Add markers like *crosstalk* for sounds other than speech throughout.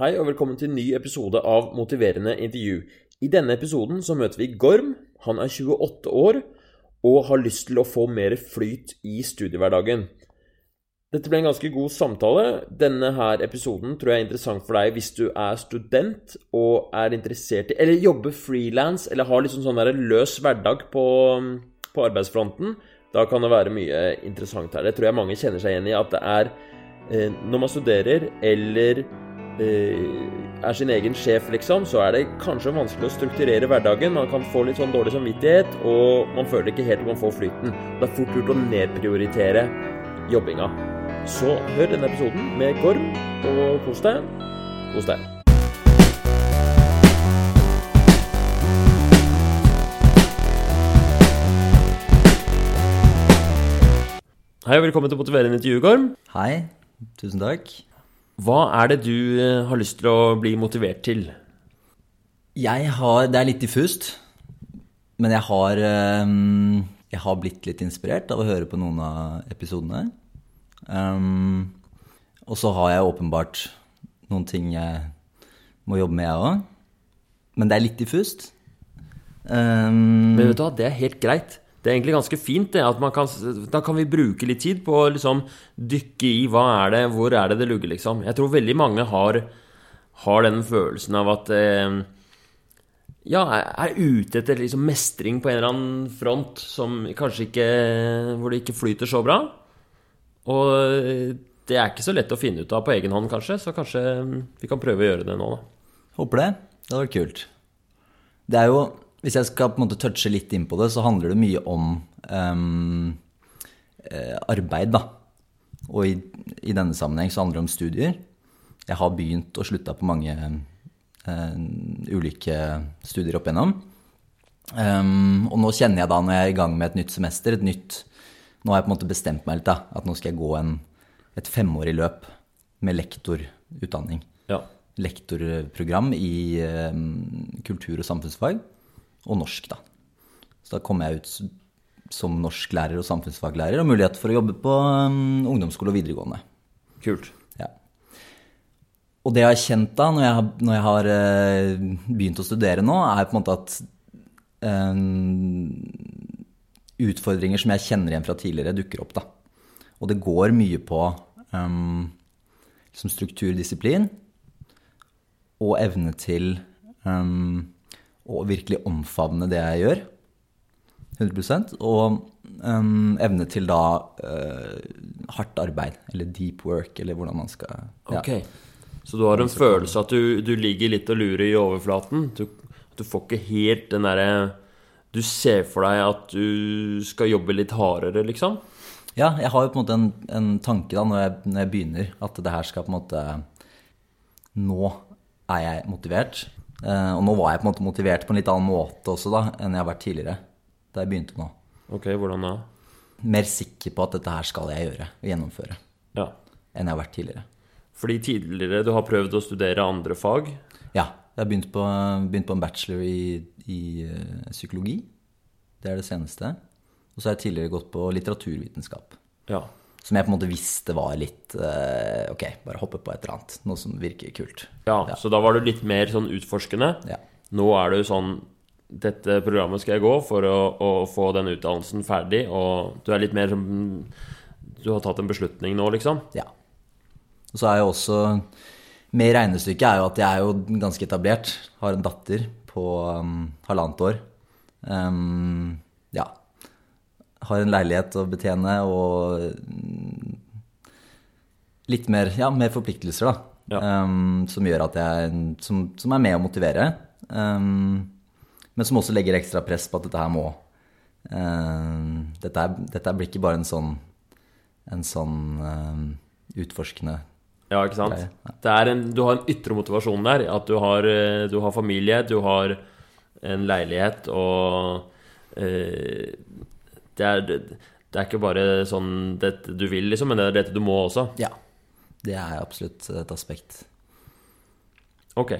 Hei og velkommen til en ny episode av Motiverende intervju. I denne episoden så møter vi Gorm. Han er 28 år og har lyst til å få mer flyt i studiehverdagen. Dette ble en ganske god samtale. Denne her episoden tror jeg er interessant for deg hvis du er student og er interessert i Eller jobber frilans eller har liksom sånn der løs hverdag på, på arbeidsfronten. Da kan det være mye interessant her. Det tror jeg mange kjenner seg igjen i. At det er eh, når man studerer eller er sin egen sjef, liksom, så er det kanskje vanskelig å strukturere hverdagen. Man kan få litt sånn dårlig samvittighet, og man føler ikke helt at man får flyten. Det er fort gjort å nedprioritere jobbinga. Så hør denne episoden med Gorm, og kos deg. Kos deg. Hei og velkommen til Motiverende intervju, Gorm. Hei, tusen takk. Hva er det du eh, har lyst til å bli motivert til? Jeg har Det er litt diffust, men jeg har ehm, Jeg har blitt litt inspirert av å høre på noen av episodene. Um, og så har jeg åpenbart noen ting jeg må jobbe med, jeg òg. Men det er litt diffust. Um, Men vet du hva, det er helt greit. Det er egentlig ganske fint. det, at kan, Da kan vi bruke litt tid på å liksom dykke i hva er det, hvor er det det lugger, liksom. Jeg tror veldig mange har, har den følelsen av at eh, Ja, er ute etter liksom mestring på en eller annen front som kanskje ikke Hvor det ikke flyter så bra. Og eh, det er ikke så lett å finne ut av på egen hånd, kanskje. Så kanskje vi kan prøve å gjøre det nå, da. Håper det. Det hadde vært kult. Det er jo, Hvis jeg skal på en måte touche litt inn på det, så handler det mye om eh, arbeid, da. Og i, i denne sammenheng så handler det om studier. Jeg har begynt og slutta på mange uh, ulike studier opp igjennom. Um, og nå kjenner jeg da, når jeg er i gang med et nytt semester, et nytt Nå har jeg på en måte bestemt meg litt, da. At nå skal jeg gå en, et femårig løp med lektorutdanning Ja. lektorprogram i um, kultur- og samfunnsfag og norsk, da. Så da kom jeg ut som norsklærer og samfunnsfaglærer og mulighet for å jobbe på um, ungdomsskole og videregående. Kult. Ja. Og det jeg har kjent da, når jeg har, når jeg har uh, begynt å studere nå, er på en måte at um, utfordringer som jeg kjenner igjen fra tidligere, dukker opp. da. Og det går mye på um, liksom struktur, disiplin, og evne til um, å virkelig omfavne det jeg gjør. 100 Og um, evne til da uh, hardt arbeid, eller deep work, eller hvordan man skal ja. Ok. Så du har en følelse at du, du ligger litt og lurer i overflaten? Du, du får ikke helt den derre Du ser for deg at du skal jobbe litt hardere, liksom? Ja, jeg har jo på en måte en, en tanke da når jeg, når jeg begynner, at det her skal på en måte Nå er jeg motivert. Eh, og nå var jeg på en måte motivert på en litt annen måte også da, enn jeg har vært tidligere. Da jeg begynte nå. Ok, hvordan da? Mer sikker på at dette her skal jeg gjøre og gjennomføre, Ja. enn jeg har vært tidligere. Fordi tidligere du har prøvd å studere andre fag. Ja, jeg har begynt på, begynt på en bachelor i, i eh, psykologi. Det er det seneste. Og så har jeg tidligere gått på litteraturvitenskap. Ja. Som jeg på en måte visste var litt uh, Ok, bare hoppe på et eller annet. Noe som virker kult. ja. Så da var du litt mer sånn utforskende. Ja. Nå er du sånn Dette programmet skal jeg gå for å, å få den utdannelsen ferdig, og du er litt mer som Du har tatt en beslutning nå, liksom? ja. Og så er jeg også Med regnestykket er jo at jeg er jo ganske etablert. Har en datter på um, halvannet år. Um, ja. Har en leilighet å betjene og mm, litt mer, ja, mer forpliktelser, da. Ja. Um, som gjør at jeg som, som er med å motivere. Um, men som også legger ekstra press på at dette her må uh, dette, er, dette blir ikke bare en sånn en sånn uh, utforskende Ja, ikke sant? Greie, er en, du har en ytre motivasjon der. At du har, eh, du har familie, du har en leilighet, og eh, det, er, det er ikke bare sånn dette du vil, liksom, men det er dette du må også. Ja. Det er absolutt et aspekt. Ok.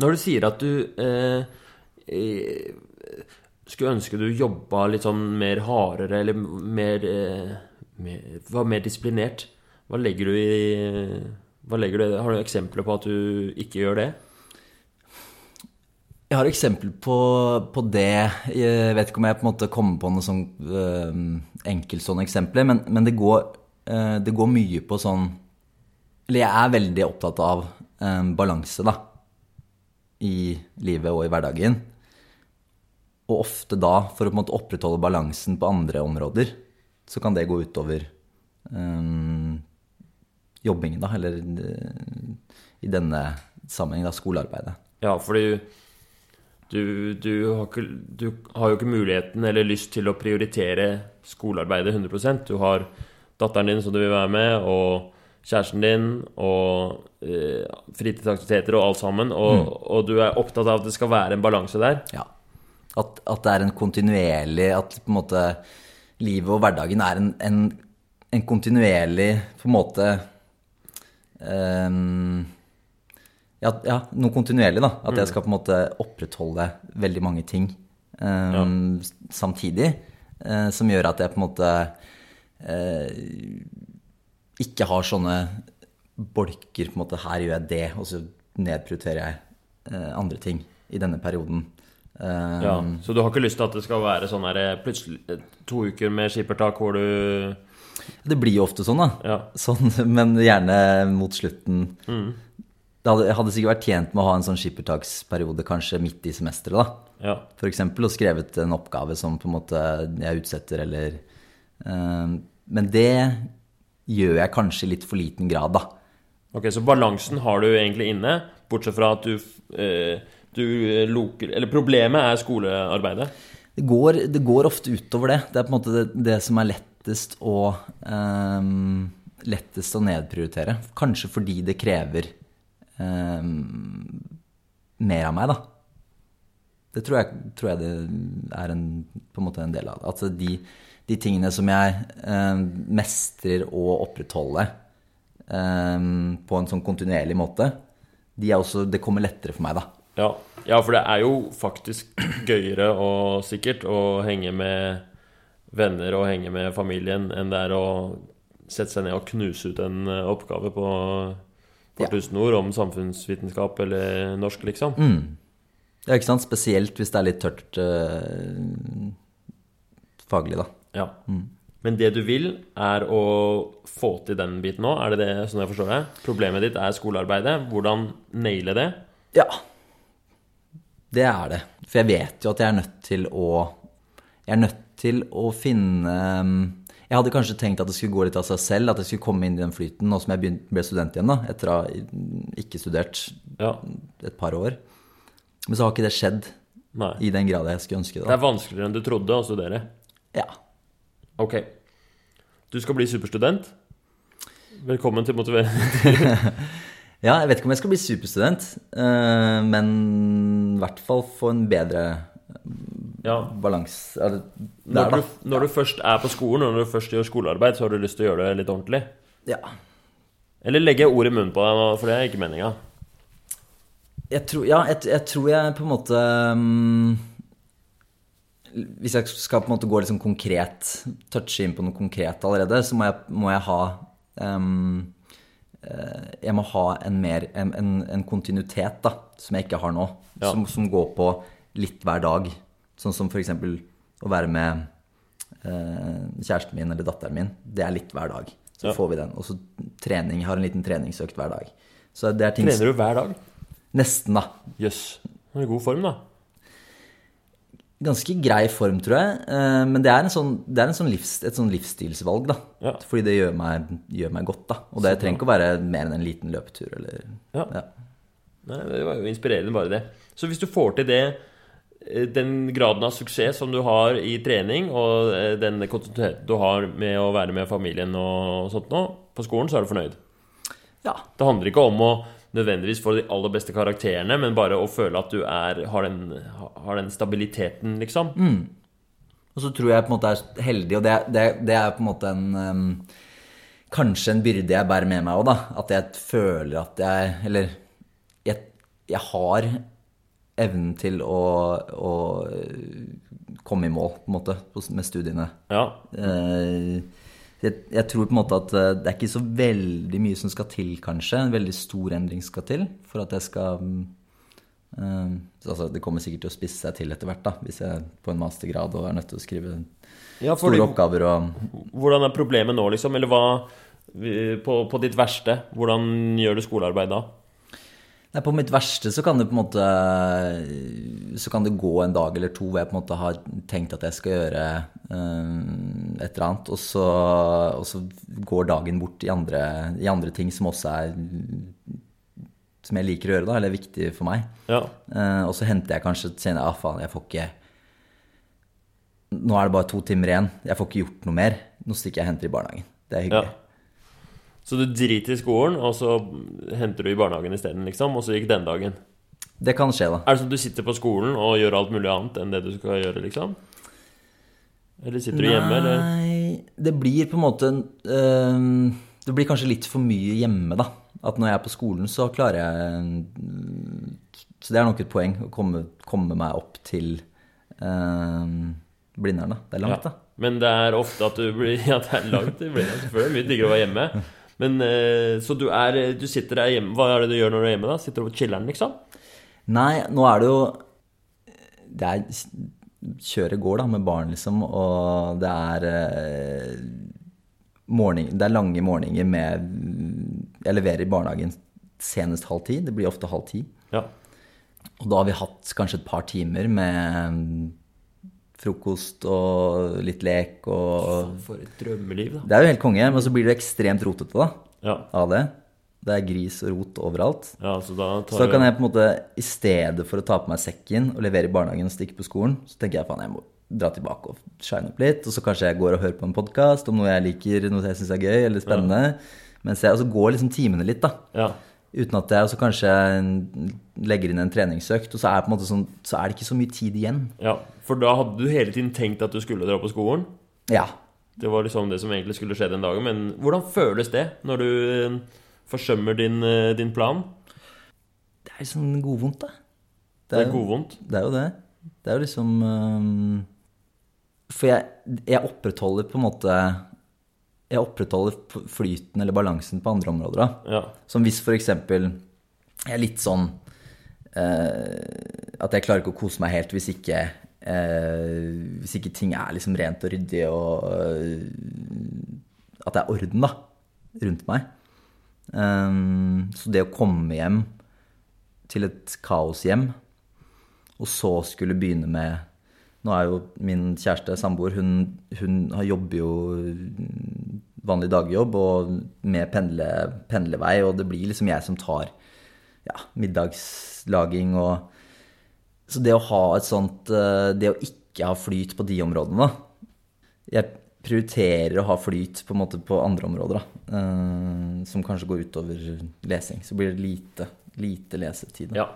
Når du sier at du eh, eh, skulle ønske du jobba litt sånn mer hardere, eller mer, eh, mer Var mer disiplinert, hva legger du i Hva legger du? Har du eksempler på at du ikke gjør det? Jeg har eksempel på, på det. Jeg vet ikke om jeg på en måte kommer på noen sånn øh, enkelt sånne eksempler, men, men det, går, øh, det går mye på sånn Eller jeg er veldig opptatt av øh, balanse, da. I livet og i hverdagen. Og ofte da, for å på en måte opprettholde balansen på andre områder, så kan det gå utover øh, jobbingen, da. Eller i denne sammenheng, da, skolearbeidet. Ja, fordi du, du, har ikke, du, har jo ikke muligheten eller lyst til å prioritere skolearbeidet 100% Du har datteren din som du vil være med, og kjæresten din, og eh, fritidsaktiviteter og alt sammen. Og, mm. og, du er opptatt av at det skal være en balanse der. Ja. At, at, det er en kontinuerlig At på en måte livet og hverdagen er en, en, en kontinuerlig på en måte um, ja, ja, noe kontinuerlig, da. At jeg mm. skal på en måte opprettholde veldig mange ting um, samtidig. Uh, som gjør at jeg på en måte uh, ikke har sånne bolker på en måte Her gjør jeg det, og så nedprioriterer jeg uh, andre ting i denne perioden. Um, ja, Så du har ikke lyst til at det skal være sånn her plutselig to uker med skippertak hvor du Det blir jo ofte sånn, da. Ja. Sånn, *laughs* men gjerne mot slutten. Mm det hadde, hadde, sikkert vært tjent med å ha en sånn skippertaksperiode kanskje midt i semesteret. da. Ja. F.eks. og skrevet en oppgave som på en måte jeg utsetter, eller uh, Men det gjør jeg kanskje i litt for liten grad, da. Ok, Så balansen har du egentlig inne, bortsett fra at du, uh, du loker Eller problemet er skolearbeidet? Det går, det går, ofte utover det. Det er på en måte det, det som er lettest å um, Lettest å nedprioritere. Kanskje fordi det krever eh, mer av meg, da. Det tror jeg, tror jeg, det er en, på en måte en del av det. Altså de, de tingene som jeg eh, mestrer å opprettholde eh, på en sånn kontinuerlig måte, de også, det kommer lettere for meg, da. Ja. ja, for det er jo faktisk gøyere og sikkert å henge med venner og henge med familien enn det er å sette seg ned og knuse ut en eh, oppgave på par tusen ord om samfunnsvitenskap eller norsk, liksom. Mm. Ja, ikke sant? Spesielt hvis det er litt tørt øh, faglig, da. Ja. Mm. Men det du vil, er å få til den biten nå? Er det det, sånn jeg forstår det? Problemet ditt er skolearbeidet. Hvordan naile det? Ja. Det er det. For jeg vet jo at jeg er nødt til å Jeg er nødt til å finne jeg hadde kanskje tenkt at det skulle gå litt av seg selv, at jeg skulle komme inn i den flyten nå som jeg ble student igjen, da, etter å ha ikke studert ja. et par år. Men så har ikke det skjedd Nei. i den grad jeg skulle ønske det. Det er vanskeligere enn du trodde å studere? Ja. Ok. Du skal bli superstudent. Velkommen til Motivering. *laughs* *laughs* ja, jeg vet ikke om jeg skal bli superstudent, eh, men i hvert fall få en bedre ja. balanse når, når, når, du først er på skolen, og når du først gjør skolearbeid, så har du lyst til å gjøre det litt ordentlig? Ja. Eller legger jeg ord i munnen på deg, for det er ikke meninga? Jeg tror, ja, jeg, jeg, tror jeg på en måte um, Hvis jeg skal på en måte gå litt sånn konkret, touche inn på noe konkret allerede, så må jeg, må jeg ha um, Jeg må ha en, mer, en, en, en kontinuitet da, som jeg ikke har nå. Ja. Som, som går på litt hver dag. Sånn som f.eks. å være med eh, kjæresten min eller datteren min. Det er litt hver dag. Så ja. får vi den. Og så trening. Jeg har en liten treningsøkt hver dag. Trener du hver dag? Nesten, da. Jøss. Yes. I god form, da. Ganske grei form, tror jeg. Eh, men det er, sånn, det er sånn livs, et sånn livsstilsvalg, da. Ja. Fordi det gjør meg, gjør meg, godt, da. Og det så, trenger ikke å være mer enn en liten løpetur, eller ja. ja. Nei, det var jo inspirerende, bare det. Så hvis du får til det den graden av suksess som du har i trening, og eh, den kontinuiteten du har med å være med familien og sånt nå, på skolen, så er du fornøyd? Ja. Det handler ikke om å nødvendigvis få de aller beste karakterene, men bare å føle at du er, har, den, har den stabiliteten, liksom. Mm. Og så tror jeg på en måte er heldig, og det, det, det er på en måte en um, Kanskje en byrde jeg bærer med meg òg, da. At jeg føler at jeg Eller jeg, jeg har evnen til å, å, komme i mål, på en måte, med studiene. Ja. Eh, Jeg, jeg tror på en måte at eh, det er ikke så veldig mye som skal til, kanskje. En veldig stor endring skal til for at jeg skal eh, altså Det kommer sikkert til å spisse seg til etter hvert, da, hvis jeg på en mastergrad og er nødt til å skrive Ja, store oppgaver og hvordan er problemet nå, liksom? Eller hva på, på ditt verste, hvordan gjør du skolearbeid da? Nei, På mitt verste så kan det på en måte Så kan det gå en dag eller to hvor jeg på en måte har tenkt at jeg skal gjøre um, et eller annet, og så, og så går dagen bort i andre, i andre ting som også er Som jeg liker å gjøre, da, eller er viktig for meg. Ja. Uh, og så henter jeg kanskje senere Ja, faen, jeg får ikke Nå er det bare to timer igjen. Jeg får ikke gjort noe mer. Nå stikker jeg og henter i barnehagen. Det er hyggelig. ja. Så du driter i skolen, og så henter du i barnehagen isteden, liksom? Og så gikk den dagen. Det kan skje, da. Er det sånn at du sitter på skolen og gjør alt mulig annet enn det du skal gjøre, liksom? Eller sitter du hjemme, eller? Nei, det blir på en måte øh, Det blir kanskje litt for mye hjemme, da. At når jeg er på skolen, så klarer jeg Så det er nok et poeng å komme, komme meg opp til øh, Blindern, da. Det er langt, Ja. da. Men det er ofte at du blir *laughs* Ja, det er langt. Det blir selvfølgelig mye diggere å være hjemme. Men eh, Så du er Du sitter der hjemme. Hva er det du gjør når du er hjemme, da? Sitter du på chiller'n, liksom? Nei, nå er det jo Det er Kjøret går, da, med barn, liksom, og det er eh, morgen, Det er lange morgener med Jeg leverer i barnehagen senest halv ti. Det blir ofte halv ti. Ja. Og da har vi hatt kanskje et par timer med frokost og litt lek og For et drømmeliv, da. Det er jo helt konge, men så blir det ekstremt rotete, da, Ja. av det. Det er gris og rot overalt. ja så da tar Så da kan jeg på en måte, i stedet for å ta på meg sekken og levere i barnehagen og stikke på skolen, så tenker jeg faen, jeg må dra tilbake og shine opp litt. Og så kanskje jeg går og hører på en podkast om noe jeg liker, noe jeg syns er gøy eller spennende. Mens jeg, og så går liksom timene litt, da. Ja. Uten at jeg også kanskje legger inn en treningsøkt. Og så er, sånn, så er det ikke så mye tid igjen. ja. For da hadde du hele tiden tenkt at du skulle dra på skolen? Ja. Det var liksom det som egentlig skulle skje den dagen. Men hvordan føles det når du eh, forsømmer din, eh, din plan? Det er liksom godvondt, da. Det er jo- godvondt. Det er jo det. Det er jo liksom um, For jeg, jeg opprettholder på en måte Jeg opprettholder flyten eller balansen på andre områder. da. Ja. Som hvis eksempel jeg er litt sånn eh, At jeg klarer ikke å kose meg helt hvis ikke eh, Hvis ikke ting er liksom rent og ryddig og eh, At det er orden, da, rundt meg. Um, så det å komme hjem til et kaoshjem, og så skulle begynne med Nå er jo min kjæreste, samboer, hun, hun har- jobber jo vanlig dagjobb og med pendle, pendlevei, og det blir liksom jeg som tar ja, middagslaging og Så det å ha et sånt eh, Det å ikke ha flyt på de områdene, da. Jeg prioriterer å ha flyt på en måte på andre områder, da. eh, Som kanskje går utover lesing. Så blir det lite, lite lesetid. da. ja.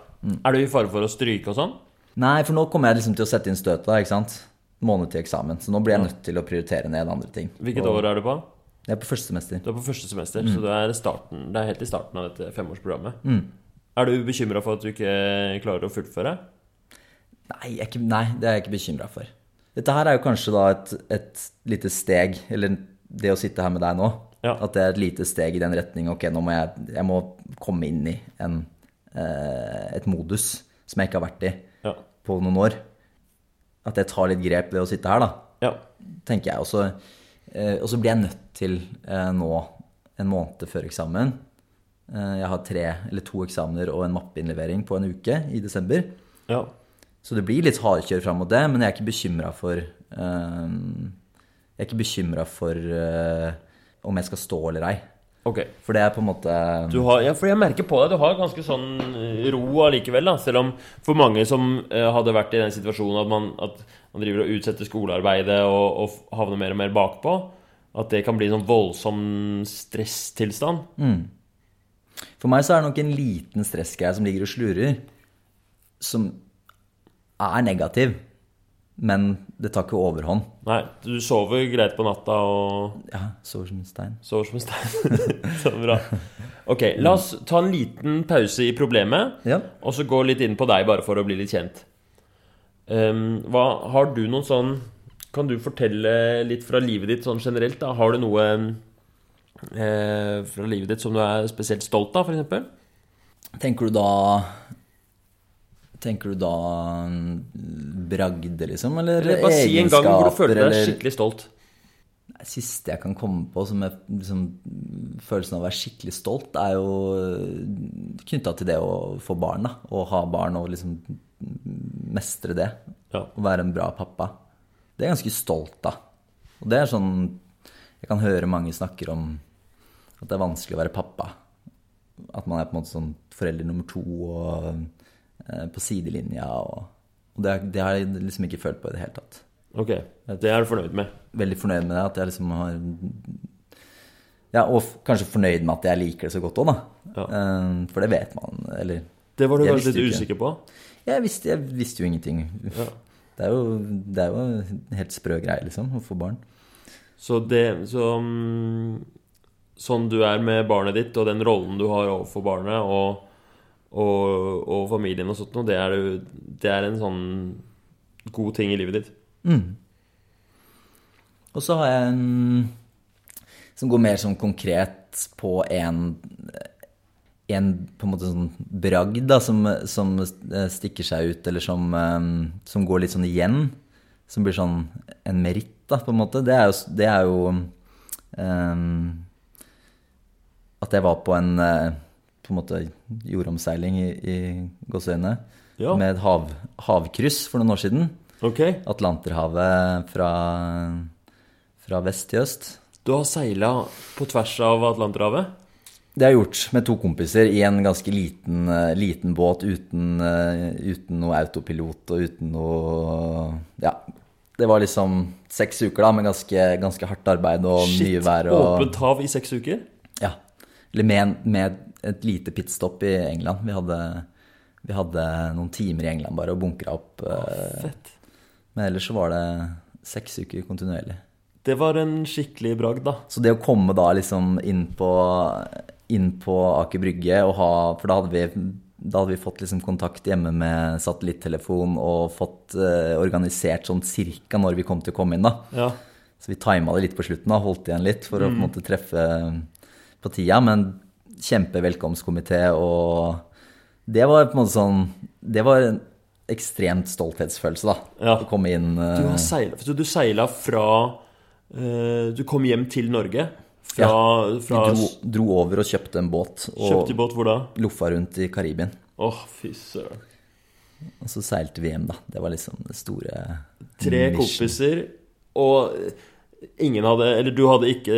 Er du i fare for å stryke og sånn? Nei, for nå kommer jeg liksom til å sette inn støtet, ikke sant. Måned til eksamen. Så nå blir jeg nødt til å prioritere ned andre ting. Hvilket år er du på? Jeg er på første semester. Du er på første semester, Mm. så det er, starten, det er helt i starten av dette femårsprogrammet. Er du bekymra for at du ikke klarer å fullføre? Nei, ikke, nei, det er jeg ikke bekymra for. Dette her er jo kanskje da et, et lite steg, eller det å sitte her med deg nå. Ja. At det er et lite steg i den retning. Ok, nå må jeg, jeg må komme inn i en, eh, et modus som jeg ikke har vært i. på noen år. At jeg tar litt grep ved å sitte her, da. ja. tenker jeg. Og så, eh, og så blir jeg nødt til eh, nå, en måned før eksamen eh, Jeg har tre eller to eksamener og en mappeinnlevering på en uke i desember. ja. Så det blir litt hardkjør fram mot det, men jeg er ikke bekymra for Jeg er ikke bekymra for om jeg skal stå eller ei. Ok. For det er på en måte Du har, ja, for jeg merker på deg, du har ganske sånn eh, ro allikevel, da. Selv om for mange som eh, hadde vært i den situasjonen at man, at man driver og utsetter skolearbeidet og, og havner mer og mer bakpå, at det kan bli en sånn voldsom stresstilstand. For meg så er det nok en liten stressgreie som ligger og slurer, som er negativ, men det tar ikke overhånd. Nei, du sover greit på natta og Ja, sover som en stein. sover som en stein. *laughs* Så bra. Ok, la oss ta en liten pause i problemet, Ja. og så gå litt inn på deg, bare for å bli litt kjent. Um, hva, har du noen sånn kan du fortelle litt fra livet ditt sånn generelt? da? Har du noe eh, fra livet ditt som du er spesielt stolt av, f.eks.? Tenker du da Tenker du da mm, bragde, liksom? Eller, Eller bare si en gang hvor du føler deg skikkelig stolt. Det siste jeg kan komme på som er liksom, følelsen av å være skikkelig stolt, er jo knytta til det å få barn. da, Å ha barn og liksom mestre det. Ja. Å være en bra pappa. Det er jeg ganske stolt av. Og det er sånn Jeg kan høre mange snakker om at det er vanskelig å være pappa. At man er på en måte sånn forelder nummer to og eh, på sidelinja. Og, og det, det har jeg liksom ikke følt på i det hele tatt Ok, det er du fornøyd med. veldig fornøyd med det. At jeg liksom har Ja, og kanskje fornøyd med at jeg liker det så godt òg, da. Ja. Eh, For det vet man. Eller Det var du kanskje litt usikker på? jeg visste, jeg visste jo ingenting. Ja. *laughs* Det, er jo, det er jo en helt sprø greie, liksom, å få barn. Så det så, mm, Sånn du er med barnet ditt, og den rollen du har overfor barnet og, og, og familien og sånt noe, det det er en sånn god ting i livet ditt. Mm. Og så har jeg en som går mer sånn konkret på en en på en måte sånn bragd som, som stikker seg ut, eller som, eh, som går litt sånn igjen. Som blir sånn en meritt, da, på en måte. Det er jo, det er jo um, At jeg var på en eh, på en måte jordomseiling i, i Gåsøyene Ja. med et hav, havkryss for noen år siden. Okay. Atlanterhavet fra, fra vest til øst. Du har seila på tvers av Atlanterhavet? Det har jeg gjort med to kompiser i en ganske liten, eh, liten båt uten, eh, uten noe autopilot og uten noe Ja. Det var liksom seks uker da med ganske, ganske hardt arbeid og mye vær. Og, Åpent hav i seks uker? Eller med, en- med et lite pitstop i England. Vi hadde, vi hadde noen timer i England bare og bunkra opp. eh, Fett. Men ellers så var det seks uker kontinuerlig. Det var en skikkelig bragd, da. Så det å komme da liksom inn på, inn på Aker Brygge og ha For da hadde vi, da hadde vi fått liksom kontakt hjemme med satellittelefon og fått eh, organisert sånn cirka når vi kom til å komme inn, da. Ja. Så vi tima det litt på slutten, da, holdt igjen litt for å på en måte treffe på tida. Men kjempevelkomstkomité, og det var på en måte sånn Det var en ekstremt stolthetsfølelse, da. Ja. Å komme inn uh... Du har seila Så du seila fra uh, Du kom hjem til Norge fra, ja. fra dro, dro over og kjøpte en båt og Kjøpte båt hvor da? loffa rundt i Karibien. Åh, fy søren. Og så seilte vi hjem, da. Det var liksom det store Tre mission. kompiser, og ingen hadde Eller du hadde ikke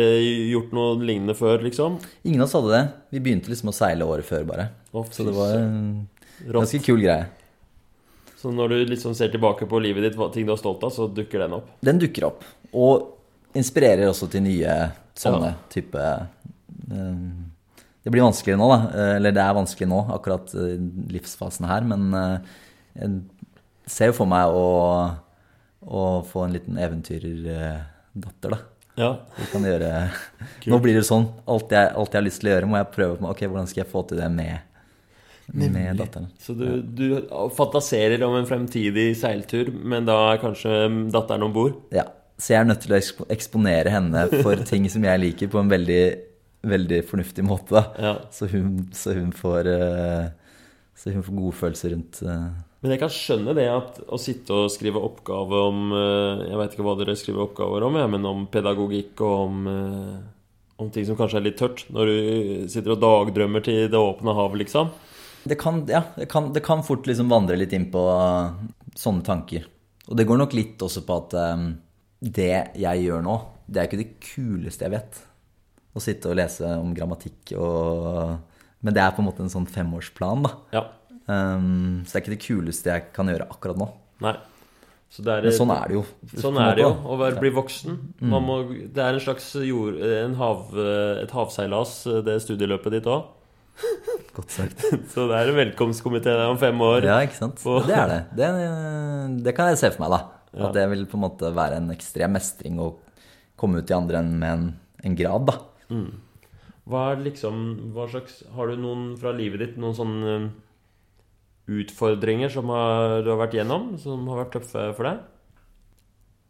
gjort noe lignende før, liksom? Ingen av oss hadde det. Vi begynte liksom å seile året før, bare. Oh, Så det var en ganske kul greie. Så når du liksom ser tilbake på livet ditt, ting du er stolt av, så dukker den opp. Den dukker opp. Og inspirerer også til nye sånne Ja. type eh, Det blir vanskeligere nå, da. Eh, Eller det er vanskelig nå, akkurat eh, livsfasen her. Men jeg ser jo for meg å, å få en liten eventyrdatter, da. Ja. Vi kan gjøre Nå blir det sånn. Alt jeg, alt jeg har lyst til å gjøre, må jeg prøve på. Ok, hvordan skal jeg få til det med, med datteren? Så du, du fantaserer om en fremtidig seiltur, men da er kanskje datteren om bord? Ja. Så jeg er nødt til å eksponere henne for ting som jeg liker, på en veldig, veldig fornuftig måte. Da. Ja. Så, hun, så, hun får, eh, så hun får gode følelser rundt eh, Men jeg kan skjønne det at å sitte og skrive oppgave om eh, Jeg vet ikke hva dere skriver oppgaver om, men om pedagogikk og om, eh, om ting som kanskje er litt tørt. Når du sitter og dagdrømmer til det åpne hav, liksom. det kan, ja, det, kan, det kan fort liksom vandre litt inn på eh, sånne tanker. Og det går nok litt også på at det jeg gjør nå, det er ikke det kuleste jeg vet. Å sitte og lese om grammatikk og Men det er på en måte en sånn femårsplan, da. Ja. Um, så det er ikke det kuleste jeg kan gjøre akkurat nå. Nei. Så er, Men sånn er det jo. Sånn er det jo, å være, bli voksen. Man må, det er en slags jord, en hav, et havseilas, det studieløpet ditt òg. *laughs* Godt sagt. *laughs* Så det er en velkomstkomité om fem år. Ja, ikke sant. Og... Det er det. det. Det kan jeg se for meg, da. Ja. At det vil på en måte være en ekstrem mestring å komme ut i andre enn med en, en grad, da. Hva er liksom Hva slags Har du noen fra livet ditt noen sånne um, utfordringer som har, du har vært gjennom, som har vært tøffe for deg?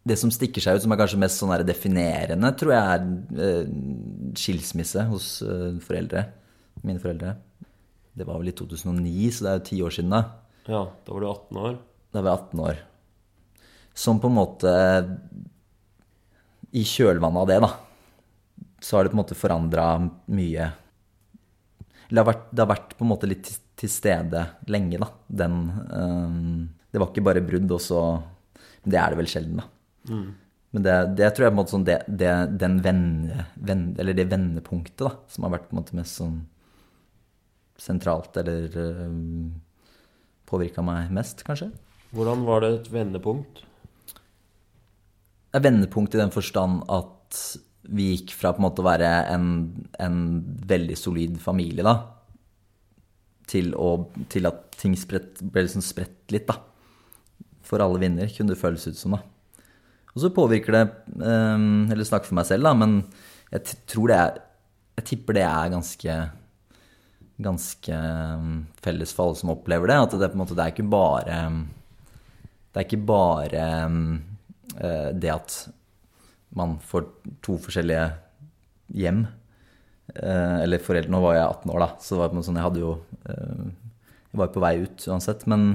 det som stikker seg ut, som er kanskje mest sånn definerende, tror jeg er eh, skilsmisse hos eh, foreldre. Mine foreldre. Det var vel i 2009, så det er jo ti år siden da. Ja, da var du 18 år. Da var jeg 18 år. Som på en måte I kjølvannet av det, da, så har det på en måte forandra mye. Eller det har, vært, det har vært på en måte litt til, stede lenge, da. Den øhm, Det var ikke bare brudd, og så Det er det vel sjelden, da. Men det, det tror jeg på en måte sånn det, det, den venne, ven, eller det vendepunktet da, som har vært på en måte mest sånn sentralt, eller um, påvirka meg mest, kanskje. Hvordan var det et vendepunkt? Et er vendepunkt i den forstand at vi gikk fra på en måte å være en, en veldig solid familie, da, til, å, til at ting spredt, ble liksom spredt litt, da. For alle vinder, kunne det føles ut som, da. Og så påvirker det eh, Eller snakker for meg selv, da, men jeg tror det er Jeg tipper det er ganske ganske eh, felles for alle som opplever det. At det, på en måte, det er ikke bare Det er ikke bare eh, det at man får to forskjellige hjem. Eh, eller foreldre Nå var jeg 18 år, da, så var sånn jeg hadde jo eh, Jeg var på vei ut uansett. Men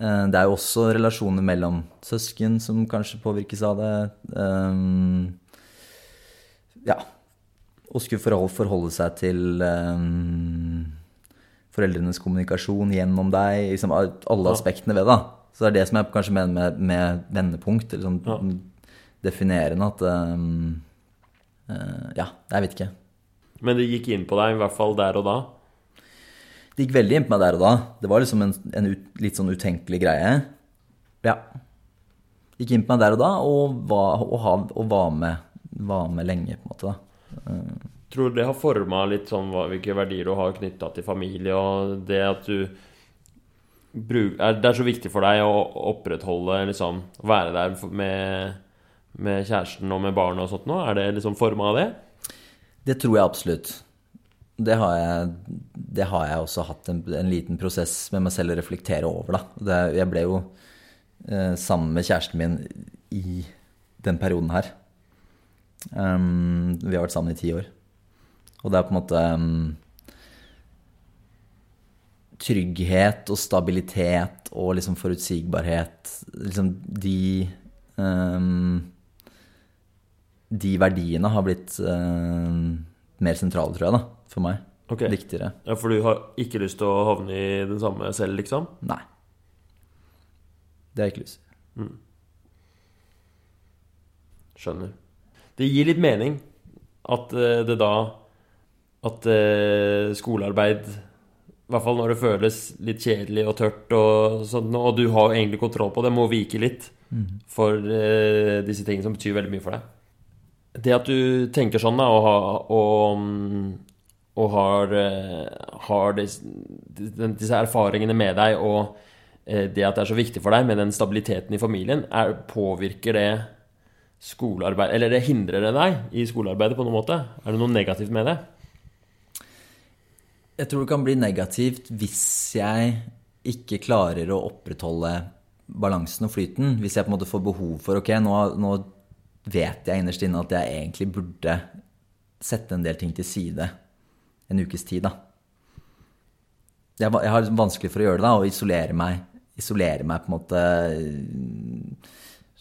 eh, det er jo også relasjoner mellom søsken som kanskje påvirkes av det. Ja. Å skulle forholde, seg til foreldrenes kommunikasjon gjennom deg, liksom alle aspektene ved det. Så det er det som jeg kanskje mener med, med vendepunkt, eller sånn Ja. definerende at um, Ja, jeg vet ikke. Men det gikk inn på deg, i hvert fall der og da. Det gikk veldig inn på meg der og da. Det var liksom en, en ut, litt sånn utenkelig greie. Ja. Gikk inn på meg der og da, og var, og ha, og var, med, var med lenge, på en måte. da. Tror du det har forma litt sånn hvilke verdier du har knytta til familie, og det at du bruk, er, Det er så viktig for deg å opprettholde liksom Være der med, med kjæresten og med barn og sånt nå? Er det liksom forma av det? Det tror jeg absolutt. Det har jeg, det har jeg også hatt en, en liten prosess med meg selv å reflektere over. Det, jeg ble jo eh, sammen med kjæresten min i den perioden her. Um, vi har vært sammen i ti år. Og det er på en måte um, Trygghet og stabilitet og liksom forutsigbarhet Liksom de um, De verdiene har blitt um, mer sentrale, tror jeg, da, for meg. Okay. Viktigere. Ja, For du har ikke lyst til å havne i den samme selv, liksom? Nei. Det har jeg ikke lyst til. Skjønner. Det gir litt mening at eh, det da At eh, skolearbeid I hvert fall når det føles litt kjedelig og tørt, og sånt, og du har egentlig kontroll på det, må vike litt for eh, disse tingene som betyr veldig mye for deg. Det at du tenker sånn, da, og, og, mm, og har, eh, har disse, disse erfaringene med deg, og eh, det at det er så viktig for deg med den stabiliteten i familien, er, påvirker det skolearbeid Eller det hindrer det deg i skolearbeidet på noen måte? Er det noe negativt med det? Jeg tror det kan bli negativt hvis jeg ikke klarer å opprettholde balansen og flyten. Hvis jeg på en måte får behov for Ok, nå, nå vet jeg innerst inne at jeg egentlig burde sette en del ting til side en ukes tid, da. Jeg, jeg har liksom vanskelig for å gjøre det, da, og isolere meg. Isolere meg på en måte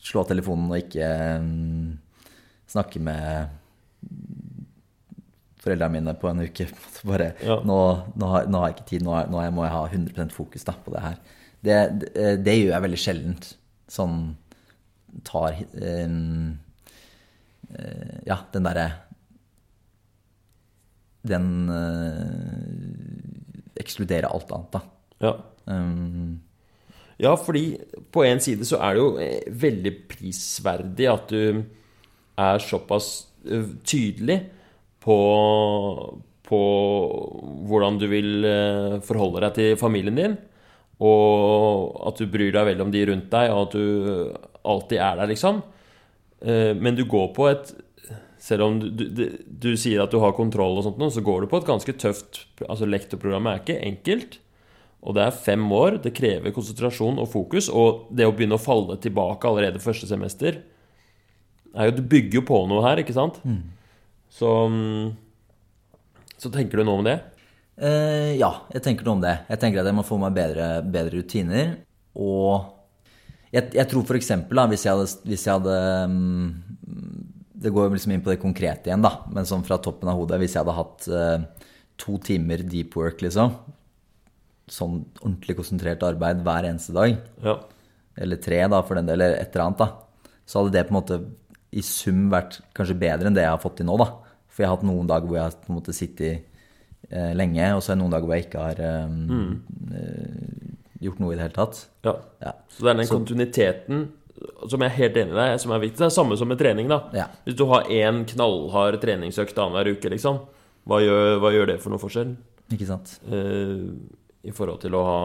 Slå av telefonen og ikke mm, snakke med foreldrene mine på en uke. på en Bare, Ja. nå, nå, har, nå har jeg ikke tid, nå, nå må jeg ha 100 fokus da, på det her. Det, det, det gjør jeg veldig sjeldent. Sånn tar eh, Ja, den derre Den eh, ekskluderer alt annet, da. Ja. Um, Ja, fordi på en side så er det jo eh, veldig prisverdig at du er såpass eh, tydelig på, på hvordan du vil eh, forholde deg til familien din, og at du bryr deg veldig om de rundt deg, og at du alltid er der, liksom. Eh, Men du går på et Selv om du, du, du sier at du har kontroll, og sånt, nå, så går du på et ganske tøft Altså Lektorprogrammet er ikke enkelt. Og det er fem år. Det krever konsentrasjon og fokus. Og det å begynne å falle tilbake allerede første semester er jo Du bygger jo på noe her, ikke sant? Så mm, Så tenker du noe om det? Eh, ja, jeg tenker noe om det. Jeg tenker at jeg må få meg bedre, bedre rutiner. Og jeg, jeg tror da, hvis jeg hadde, hvis jeg hadde mm, Det går liksom inn på det konkrete igjen, da. Men sånn fra toppen av hodet. Hvis jeg hadde hatt uh, to timer deep work, liksom. Sånn ordentlig konsentrert arbeid hver eneste dag. Ja. Eller tre, da, for den del. Eller et eller annet, da. Så hadde det på en måte i sum vært kanskje bedre enn det jeg har fått til nå, da. For jeg har hatt noen dager hvor jeg har på en måte sittet eh, lenge, og så er det noen dager hvor jeg ikke har eh, eh, gjort noe i det hele tatt. ja. Ja. Så det er den kontinuiteten som jeg er helt enig i deg, som er viktig. Det er samme som med trening, da. Ja. Hvis du har én knallhard treningsøkt annenhver uke, liksom, hva gjør, hva gjør det for noe forskjell? Ikke sant? Eh, I forhold til å ha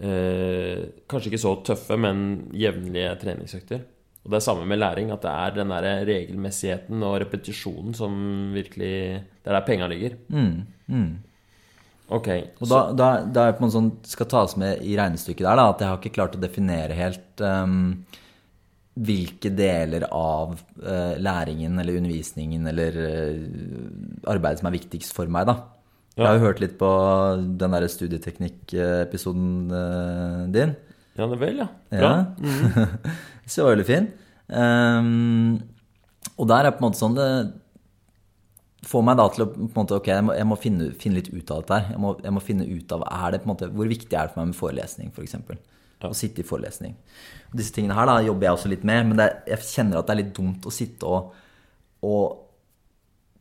eh, kanskje ikke så tøffe, men jevnlige treningsøkter. Og det er samme med læring, at det er den der regelmessigheten og repetisjonen som virkelig Det er der penga ligger. Mm, mm. Ok. Og da, da, da er det på en måte sånn, skal tas med i regnestykket der, da, at jeg har ikke klart å definere helt um, hvilke deler av uh, læringen eller undervisningen eller uh, arbeidet som er viktigst for meg, da. Jeg har jo hørt litt på den der studieteknikk-episoden uh, din. Ja, det vel, ja. Bra. Ja. *laughs* Så det var veldig fin. Um, og der er på en måte sånn det får meg da til å på en måte, ok, jeg må, jeg må finne, finne litt ut av dette her. Jeg må, jeg må finne ut av er det på en måte, hvor viktig er det for meg med forelesning, f.eks. For Ja. Å sitte i forelesning. Og disse tingene her da jobber jeg også litt med, men er, jeg kjenner at det er litt dumt å sitte og, og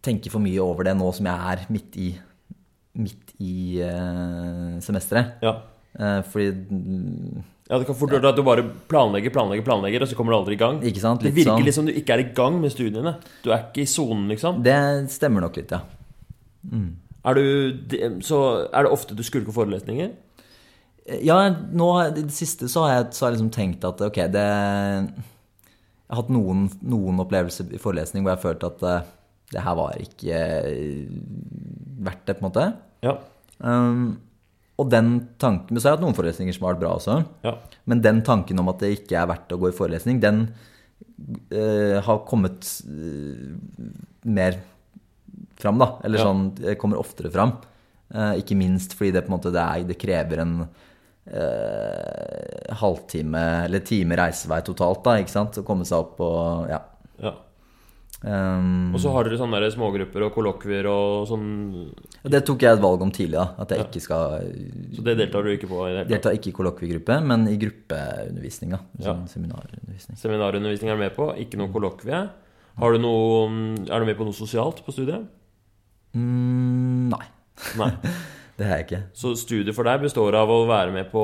tenke for mye over det nå som jeg er midt i, midt i uh, semesteret. Ja. Uh, fordi ja, det kan fort gjøre at du bare planlegger, planlegger, planlegger, og så kommer du aldri i gang. Ikke sant? Det Litt virker sånn. liksom du ikke er i gang med studiene. Du er ikke i sonen, liksom. Det stemmer nok litt, ja. Er, du, det- så er det ofte du skulker forelesninger? Ja, nå, i det siste så har jeg, så har jeg liksom tenkt at ok, det Jeg har hatt noen, noen opplevelser i forelesning hvor jeg har følt at eh, det her var ikke eh, verdt det, på en måte. Ja. Um, og den tanken, så har jeg hatt noen forelesninger som har vært bra også. ja. Men den tanken om at det ikke er verdt å gå i forelesning, den uh, har kommet uh, mer fram, da. Eller Ja. sånn kommer oftere fram. Uh, ikke minst fordi det på en måte det, er, det krever en halvtime eller time reisevei totalt, da, ikke sant. Å komme seg opp og ja. ja. Um, Og så har dere sånne der smågrupper og kollokvier og sånn det tok jeg et valg om tidlig, da. At jeg ikke skal Så det deltar du ikke på i det hele ikke i kollokviegruppe, men i gruppeundervisning, da. Ja. Sånn seminarundervisning. Seminarundervisning er du med på, ikke noe kollokvie. Har du noe, er du med på noe sosialt på studiet? Mm, nei. Nei. *laughs* Det er jeg ikke. Så studiet for deg består av å være med på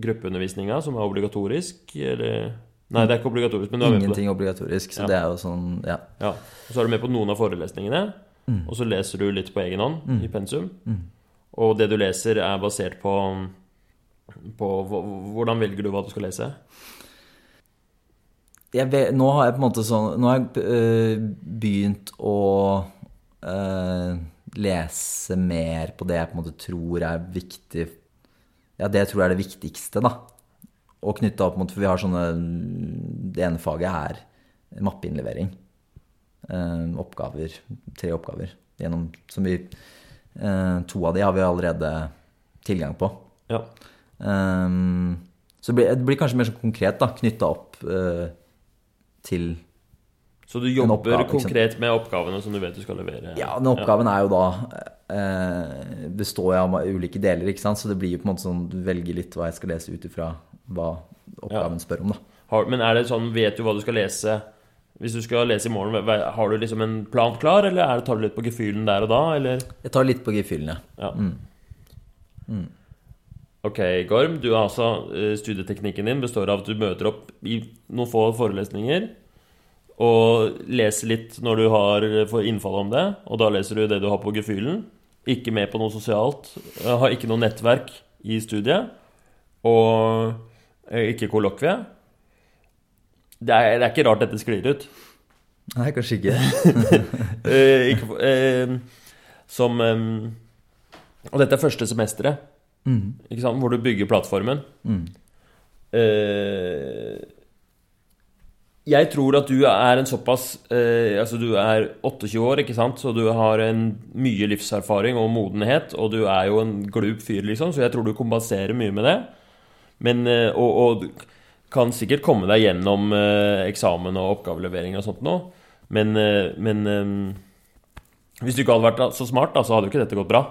gruppeundervisninga, som er obligatorisk, eller Nei, det er ikke obligatorisk, men du er med på det. Ingenting obligatorisk, så Ja. det er jo sånn, ja. Ja. Og så er du med på noen av forelesningene, og så leser du litt på egen hånd i pensum. Og det du leser, er basert på, på Hvordan velger du hva du skal lese? Jeg vet, nå har jeg på en måte sånn Nå har jeg øh, begynt å øh, lese mer på det jeg på en måte tror er viktig Ja, det jeg tror er det viktigste, da. Og knytta opp mot For vi har sånne Det ene faget er mappeinnlevering. Eh, oppgaver. Tre oppgaver. Gjennom Som vi eh, To av de har vi allerede tilgang på. Ja. Eh, så det blir, det blir kanskje mer sånn konkret, da, knytta opp eh, til Så du jobber oppgave, konkret med oppgavene som du vet du skal levere? Ja, den oppgaven er jo da eh, består av ulike deler, ikke sant, så det blir jo på en måte sånn du velger litt hva jeg skal lese ut ifra hva oppgaven spør om, da. Har, men er det sånn, vet du hva du skal lese Hvis du skal lese i morgen, har du liksom en plan klar, eller er det, tar du litt på gefühlen der og da, eller? Jeg tar litt på gefühlen, Ja. Ok, Gorm, du har altså eh, Studieteknikken din består av at du møter opp i noen få forelesninger og leser litt når du har får innfall om det, og da leser du det du har på gefühlen. Ikke med på noe sosialt. eh, Har ikke noe nettverk i studiet. Og eh, ikke kollokvie. Det er, det er ikke rart dette sklir ut. Nei, kanskje ikke. *laughs* Eh, ikke, eh, som eh, Og dette er første semesteret, Mm. ikke sant? hvor du bygger plattformen. Mm. Eh, Jeg tror at du er en såpass eh, Altså, du er 28 år, ikke sant, så du har en mye livserfaring og modenhet, og du er jo en glup fyr, liksom, så jeg tror du kompenserer mye med det. Men eh, Og, og kan sikkert komme deg gjennom eh, eksamen og oppgavelevering og sånt nå, men, eh, men eh, hvis du ikke hadde vært så smart, da, så hadde jo ikke dette gått bra.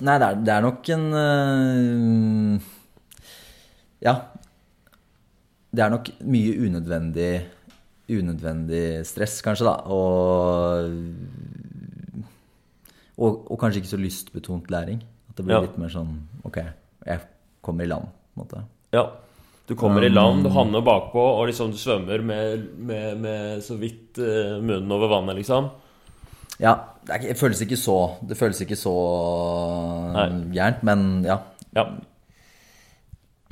Nei, det er, det er nok en øh, Ja. Det er nok mye unødvendig Unødvendig stress, kanskje, da. Og, og, og kanskje ikke så lystbetont læring. At det blir Ja. litt mer sånn Ok, jeg kommer i land, på en måte. Ja. Du kommer i land, du havner bakpå, og liksom du svømmer med, med, med så vidt eh, munnen over vannet, liksom. Ja, det, føles ikke så Det føles ikke så Nei. gærent, men ja. Ja.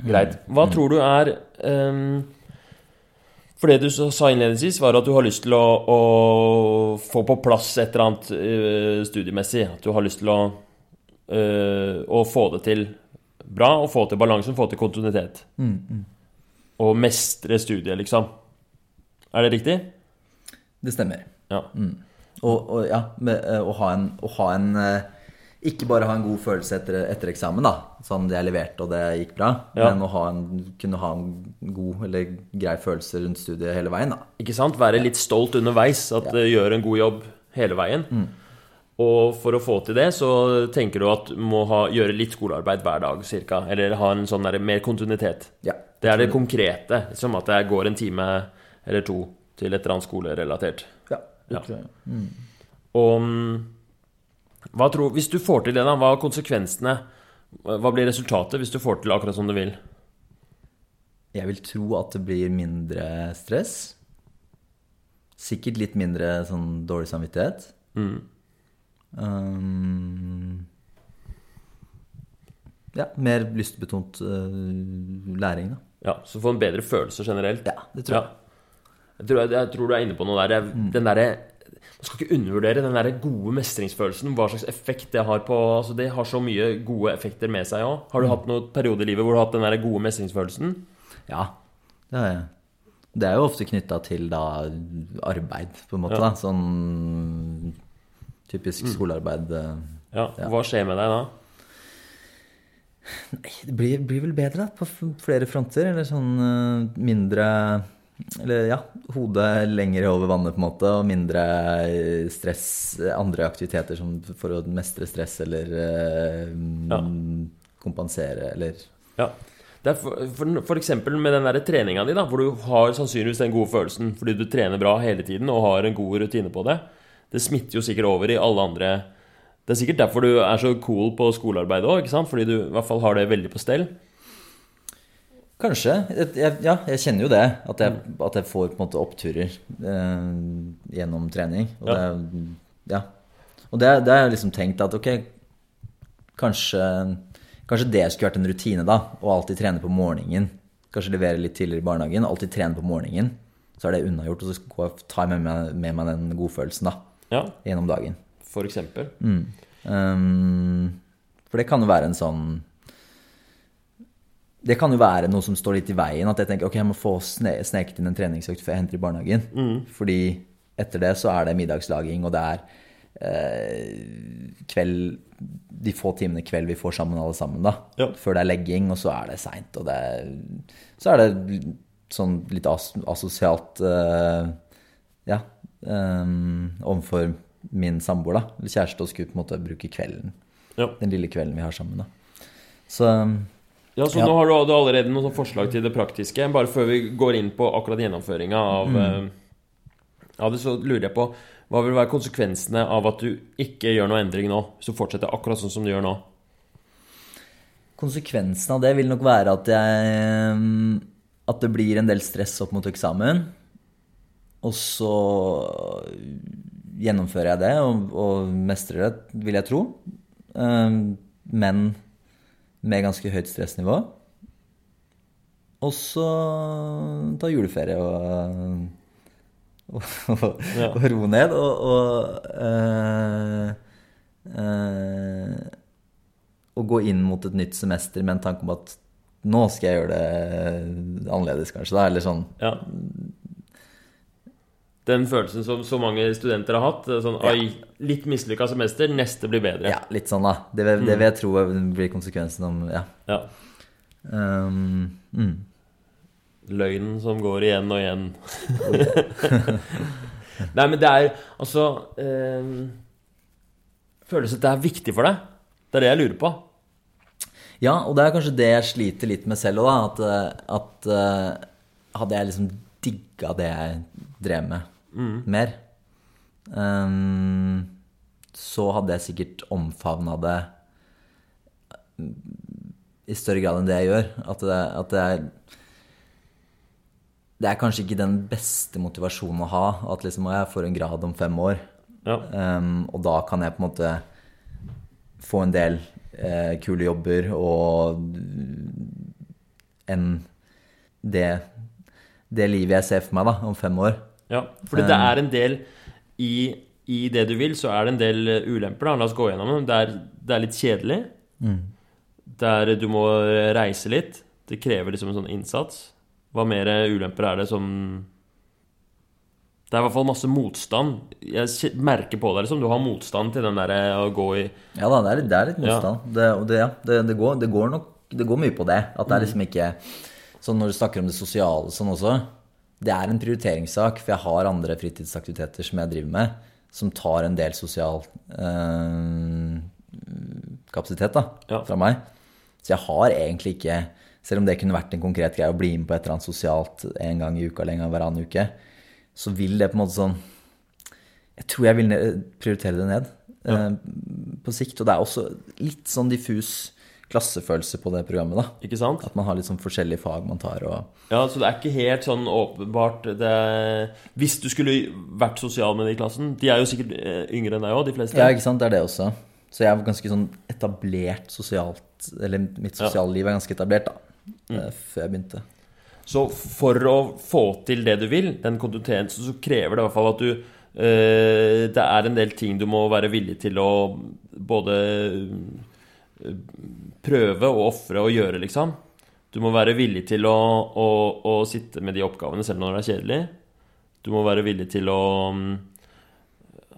Greit. Hva tror du er um, For det du sa innledningsvis, var at du har lyst til å, å få på plass et eller annet uh, studiemessig. At du har lyst til å, uh, å få det til bra, og få til balansen, få til kontinuitet. Og mestre studiet, liksom. Er det riktig? Det stemmer. Ja. Og, og ja, med, eh, å ha en, å ha en eh, Ikke bare ha en god følelse etter, etter eksamen, da. Sånn jeg leverte og det gikk bra. Ja. Men å ha en, kunne ha en god eller grei følelse rundt studiet hele veien, da. Ikke sant? Være litt stolt underveis. At det gjør en god jobb hele veien. Og for å få til det, så tenker du at du må ha, gjøre litt skolearbeid hver dag, cirka. Eller ha en sånn der, mer kontinuitet. Ja. Det er det konkrete. Som at jeg går en time eller to til et eller annet skolerelatert. ja, det Ja. Mm. Og mm, tror, hvis du får til det, da, hva er konsekvensene? Hva blir resultatet hvis du får til akkurat som du vil? Jeg vil tro at det blir mindre stress. Sikkert litt mindre sånn dårlig samvittighet. Mm. Um, ja, mer lystbetont uh, læring, da. Ja, Så få en bedre følelse generelt. Ja, det tror jeg. Ja. Jeg, tror, jeg, jeg tror du er inne på noe der. Jeg, Den derre Man skal ikke undervurdere den der gode mestringsfølelsen. Hva slags effekt det har på altså Det har så mye gode effekter med seg òg. Har du hatt noen periode i livet hvor du har hatt den der gode mestringsfølelsen? Ja, det har jeg. Det er jo ofte knytta til da arbeid, på en måte. Ja. da, Sånn typisk skolearbeid. eh. Ja, Hva skjer med deg da? Det blir, blir vel bedre da, på flere fronter. Eller sånn eh, mindre Eller ja, hodet lenger over vannet, på en måte, og mindre eh, stress. Andre aktiviteter som for å mestre stress eller eh, Ja. kompensere, eller Ja. Det er for, for, for eksempel med den der treninga di, da, hvor du har sannsynligvis den gode følelsen fordi du trener bra hele tiden og har en god rutine på det. Det smitter jo sikkert over i alle andre Det er sikkert derfor du er så cool på skolearbeid òg, fordi du i hvert fall har det veldig på stell. Kanskje. Jeg, ja, jeg kjenner jo det. At jeg, at jeg får på en måte oppturer eh, gjennom trening. Og Ja. det, ja. Og det, det har jeg liksom tenkt at ok, kanskje, kanskje det skulle vært en rutine, da. Å alltid trene på morgenen. Kanskje levere litt tidligere i barnehagen. Alltid trene på morgenen. Så er det unnagjort, og så tar jeg med meg, med meg den godfølelsen da, Ja, gjennom dagen. for eksempel. Um, for det kan jo være en sånn Det kan jo være noe som står litt i veien. At jeg tenker ok, jeg må få sne sneket inn en treningsøkt før jeg henter i barnehagen. Fordi etter det så er det middagslaging, og det er eh, kveld De få timene kveld vi får sammen alle sammen, da. Ja. Før det er legging, og så er det seint, og det er, Så er det sånn litt as asosialt eh, Ja. Um, overfor min samboer, da. Kjæreste, og skulle på en måte bruke kvelden. Ja. Den lille kvelden vi har sammen, da. Så Ja, så Ja. nå har du, allerede noen forslag til det praktiske. Bare før vi går inn på akkurat gjennomføringa av, eh, av det, så lurer jeg på hva vil være konsekvensene av at du ikke gjør noe endring nå? Hvis du fortsetter akkurat sånn som du gjør nå? konsekvensen av det vil nok være at jeg um, At det blir en del stress opp mot eksamen. Og så gjennomfører jeg det og, og mestrer det, vil jeg tro. Um, men med ganske høyt stressnivå. Og så ta juleferie og, og, og, Ja. og roe ned. Og, og øh, eh, å gå inn mot et nytt semester med en tanke om at Nå skal jeg gjøre det annerledes, kanskje. da, Eller sånn Ja. Den følelsen som så mange studenter har hatt. Sånn, Oi, litt mislykka semester, neste blir bedre. Ja, litt sånn, da. Det, det vil jeg tro blir konsekvensen om Ja. Ja. Um, mm. Løgnen som går igjen og igjen. *laughs* Nei, men det er altså eh, Føles at det er viktig for deg. Det er det jeg lurer på. Ja, og det er kanskje det jeg sliter litt med selv òg, da. At, eh, at uh, hadde jeg liksom digga det jeg drev med mer, um, så hadde jeg sikkert omfavna det i større grad enn det jeg gjør. At det, at det er Det er kanskje ikke den beste motivasjonen å ha. At liksom jeg får en grad om fem år. Ja. Um, og da kan jeg på en måte få en del eh, kule jobber og enn det, det livet jeg ser for meg da, om fem år. Ja, fordi det er en del i, i det du vil, så er det en del eh, ulemper. da, La oss gå gjennom dem. Det er, det er litt kjedelig. Der du må reise litt. Det krever liksom en sånn innsats. Hva mer ulemper er det som Det er i hvert fall masse motstand. Jeg merker på deg liksom, du har motstand til den der eh, å gå i Ja da, det er, litt- det er litt motstand. Det, og det, ja, det, det, går, det går nok det går mye på det. At det er liksom ikke Sånn når du snakker om det sosiale sånn også. Det er en prioriteringssak, for jeg har andre fritidsaktiviteter som jeg driver med, som tar en del sosial eh, kapasitet da, Ja. fra meg. Så jeg har egentlig ikke Selv om det kunne vært en konkret greie å bli med på et eller annet sosialt en gang i uka eller en gang hver annen uke, så vil det på en måte sånn Jeg tror jeg vil prioritere det ned eh, på sikt. Og det er også litt sånn diffus klassefølelse på det programmet, da. Ikke sant? At man har litt sånn forskjellige fag man tar og Ja, Så det er ikke helt sånn åpenbart det, Hvis du skulle vært sosial med de i klassen De er jo sikkert eh, yngre enn deg òg, de fleste. Ja, ikke sant. Det er det også. Så jeg er ganske sånn etablert sosialt Eller mitt sosiale liv er ganske etablert, da. Mm. Før jeg begynte. Så for å få til det du vil, den kontinuiteten, så krever det i hvert fall at du eh, Det er en del ting du må være villig til å både eh, prøve og ofre og gjøre, liksom. Du må være villig til å, å, å sitte med de oppgavene selv når det er kjedelig. Du må være villig til å mm,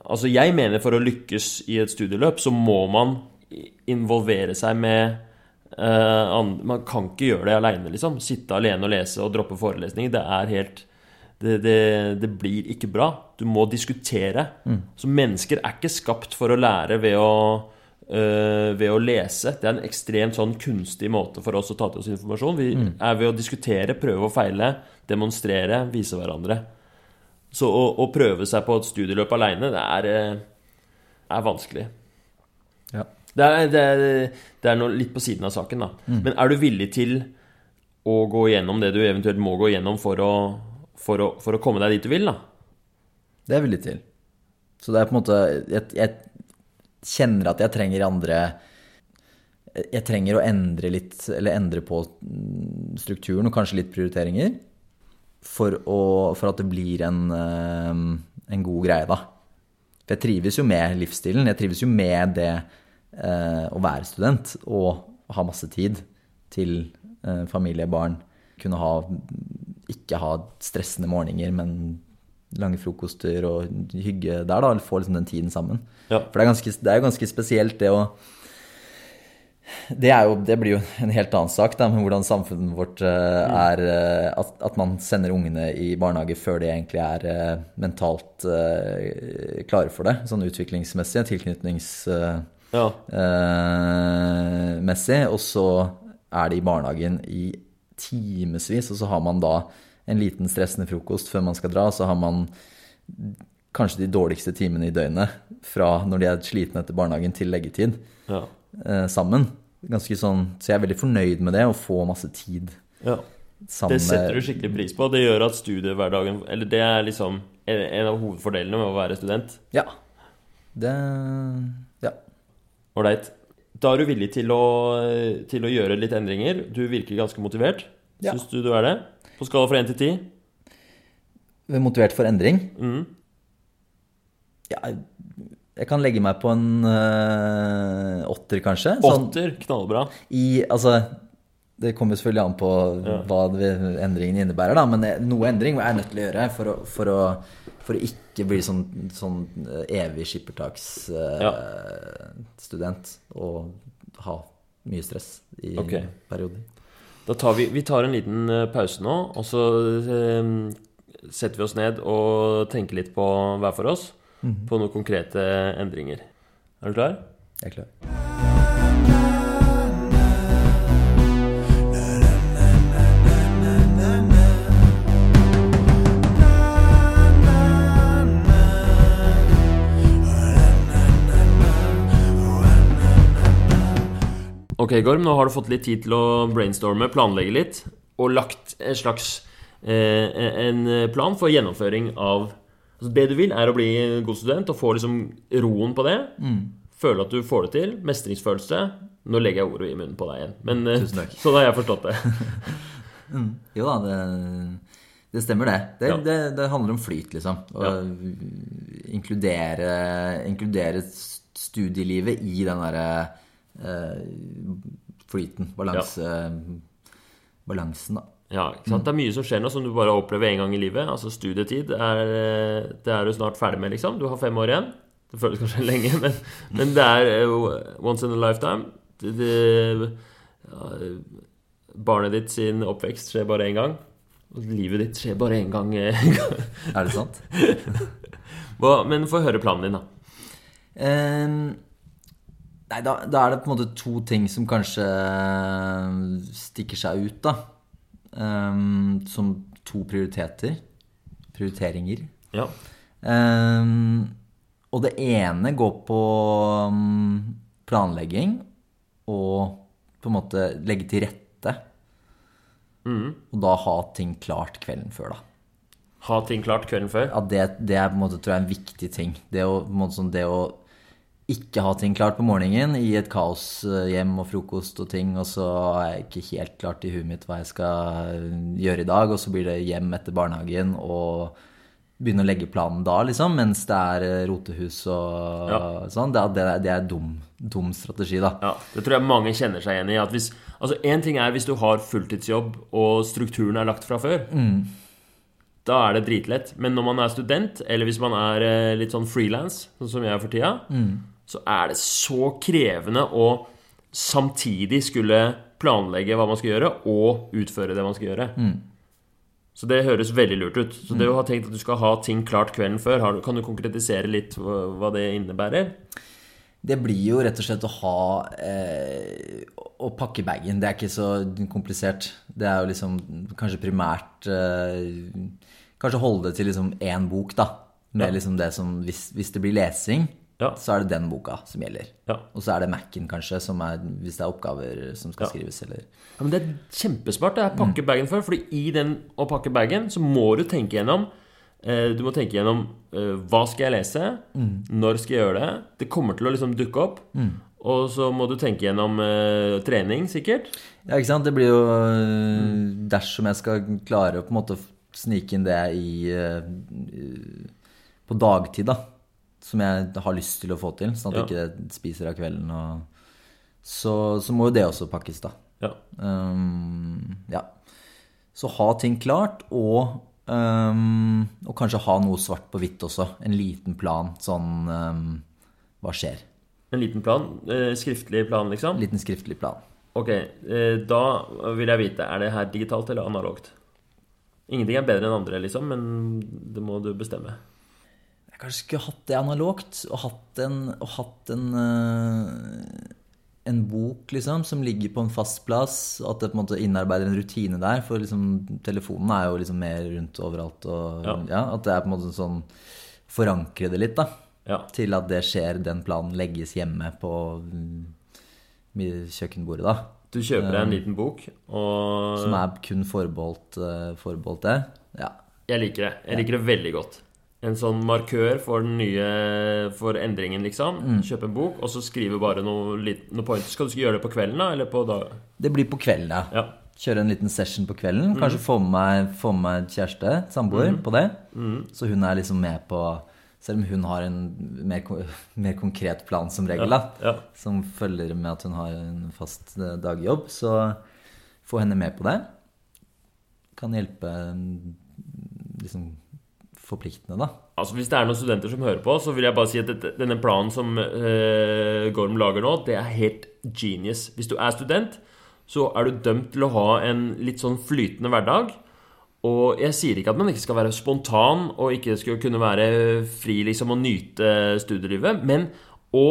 Altså, jeg mener for å lykkes i et studieløp, så må man involvere seg med uh, andre man kan ikke gjøre det aleine, liksom. Sitte alene og lese og droppe forelesninger. Det er helt det, det, det blir ikke bra. Du må diskutere. Så mennesker er ikke skapt for å lære ved å, eh, ved å lese. Det er en ekstremt sånn kunstig måte for oss å ta til oss informasjon. Vi er ved å diskutere, prøve og feile, demonstrere, vise hverandre. Så å, å prøve seg på et studieløp aleine, det er, eh, er vanskelig. Ja. Det er, det er, det er noe litt på siden av saken, da. Men er du villig til å gå gjennom det du eventuelt må gå gjennom for å, for å, for å komme deg dit du vil, da? Det er jeg villig til. Så det er på en måte Jeg, jeg kjenner at jeg trenger andre Jeg trenger å endre litt, eller endre på strukturen og kanskje litt prioriteringer. For, å, for at det blir en, eh, en god greie, da. For jeg trives jo med livsstilen. Jeg trives jo med det eh, å være student og ha masse tid til eh, familie, barn. Kunne ha Ikke ha stressende morgener, men lange frokoster og hygge der, da. Eller få liksom den tiden sammen. Ja. For det er, ganske, det er jo ganske spesielt, det å det, er jo, det blir jo en helt annen sak, da, med hvordan samfunnet vårt eh, er eh, at, at man sender ungene i barnehage før de egentlig er eh, mentalt klare for det. Sånn utviklingsmessig, tilknytningsmessig. Ja. og så er de i barnehagen i timevis, og så har man da en liten stressende frokost før man skal dra, så har man kanskje de dårligste timene i døgnet fra når de er slitne etter barnehagen til leggetid ja. eh, sammen. Ganske sånn, så jeg er veldig fornøyd med det, å få masse tid ja. sammen Det setter du skikkelig pris på. Det gjør at studiehverdagen Eller det er liksom en av hovedfordelene med å være student. Ja. Det Ja. Ålreit. Da er du villig til å, til å gjøre litt endringer. Du virker ganske motivert. Ja. Syns du du er det? På skala fra 1 til 10? Motivert for endring. Mm. Ja, jeg kan legge meg på en øh, åtter, kanskje. Sånn, Åtter, knallbra. i Altså, Det kommer selvfølgelig an på hva det, endringen innebærer, da. Men noe endring er jeg nødt til å gjøre for å, for å, for å ikke bli sånn, sånn eh, evig skippertaksstudent og ha mye stress i okay. perioder. Da tar vi, vi tar en liten eh, pause nå, og så eh, setter vi oss ned og tenker litt på hver for oss. På noen konkrete endringer. Er du klar? Jeg er klar. Ok, Gorm, nå har du fått litt tid til å brainstorme, planlegge litt, og lagt en slags eh, en plan for gjennomføring av altså Det du vil, er å bli god student og få liksom roen på det. Føle at du får det til. Mestringsfølelse. Nå legger jeg ordet i munnen på deg igjen, men sånn har jeg forstått det. *laughs* Jo da, det, det stemmer det. Det, Ja. det. det handler om flyt, liksom. Å Ja. inkludere, inkludere studielivet i den derre flyten. Balanse, Balansen, da. Ja, ikke sant? Det er mye som skjer nå som du bare opplever én gang i livet. Altså Studietid er, eh, det er du snart ferdig med, liksom. Du har fem år igjen. Det føles kanskje *laughs* lenge, men, men det er eh, once in a lifetime. Det, det, ja, barnet ditt sin oppvekst skjer bare én gang. Og livet ditt skjer bare én gang. eh, *laughs* Er det sant? Men få høre planen din, da. Ehm, nei, da, da er det på en måte to ting som kanskje stikker seg ut, da. Um, som to prioriteter. Prioriteringer. Ja. Um, og det ene går på mm, planlegging og på en måte legge til rette. Og da ha ting klart kvelden før, da. Ha ting klart kvelden før. Ja, det, det er på en måte, tror jeg, en viktig ting. Det å, på en måte, sånn, det å ikke ha ting klart på morgenen i et kaos eh, hjem og frokost og ting, og så er jeg ikke helt klart i huet mitt hva jeg skal eh, gjøre i dag, og så blir det hjem etter barnehagen og begynne å legge planen da, liksom, mens det er eh, rotehus og Ja. sånn. Det, det, det er dum, dum strategi, da. Ja, Det tror jeg mange kjenner seg igjen i. At hvis, altså En ting er hvis du har fulltidsjobb og strukturen er lagt fra før. Da er det dritlett. Men når man er student, eller hvis man er litt sånn frilans, sånn som jeg er for tida, så er det så krevende å samtidig skulle planlegge hva man skal gjøre, og utføre det man skal gjøre. Så det høres veldig lurt ut. Så det å ha tenkt at du skal ha ting klart kvelden før, kan du konkretisere litt hva det innebærer? Det blir jo rett og slett å ha eh, Å pakke bagen. Det er ikke så komplisert. Det er jo liksom kanskje primært eh, Kanskje holde det til liksom én bok, da. Med Ja. liksom det som hvis, hvis det blir lesing, Ja. så er det den boka som gjelder. Ja. Og så er det Mac-en, kanskje, som er, hvis det er oppgaver som skal Ja. skrives, eller Ja, men Det er kjempesmart det er pakke bagen før. Fordi i den å pakke bagen så må du tenke gjennom eh, Du må tenke gjennom eh, hva skal jeg lese, når skal jeg gjøre det. Det kommer til å liksom dukke opp. Og så må du tenke gjennom eh, trening, sikkert. Ja, ikke sant? Det blir jo øh, Dersom jeg skal klare å på en måte snike inn det i øh, På dagtid, da. Som jeg har lyst til å få til, sånn at Ja. jeg ikke spiser av kvelden. Og, så, så må jo det også pakkes, da. Ja. Um, ja. Så ha ting klart, og, um, og kanskje ha noe svart på hvitt også. En liten plan. Sånn um, Hva skjer? En liten plan. Eh, skriftlig plan, liksom. Liten skriftlig plan. Ok, eh, da vil jeg vite Er det her digitalt eller analogt? Ingenting er bedre enn andre, liksom, men det må du bestemme. Kanskje skulle hatt det analogt, og hatt en, og hatt en, øh, en bok, liksom, som ligger på en fast plass, at det på en måte innarbeider en rutine der, for liksom, telefonen er jo liksom mer rundt overalt, og Ja. ja. at det er på en måte sånn, forankre det litt da, Ja. til at det skjer, den planen legges hjemme på mm, kjøkkenbordet da, Du kjøper deg en liten bok, og som er kun forbeholdt, øh, forbeholdt det. Ja, Jeg liker det. Jeg liker det veldig godt. En sånn markør for den nye For endringen, liksom. Mm. Kjøpe en bok, og så skrive bare noe, noe point. Skal du gjøre det på kvelden, da? Eller på dag? det blir på kvelden, da. Ja. Kjøre en liten session på kvelden. Kanskje få med meg, få med meg kjæreste, samboer, på det. Så hun er liksom med på Selv om hun har en mer, mer konkret plan som regel, da. Ja. Som følger med at hun har en fast eh, dagjobb. Så få henne med på det. Kan hjelpe mm, liksom forpliktende, da. Altså Hvis det er noen studenter som hører på, så vil jeg bare si at dette, denne planen som eh, Gorm lager nå, det er helt genius. Hvis du er student, så er du dømt til å ha en litt sånn flytende hverdag. Og jeg sier ikke at man ikke skal være spontan og ikke skal kunne være fri liksom og nyte studielivet, men å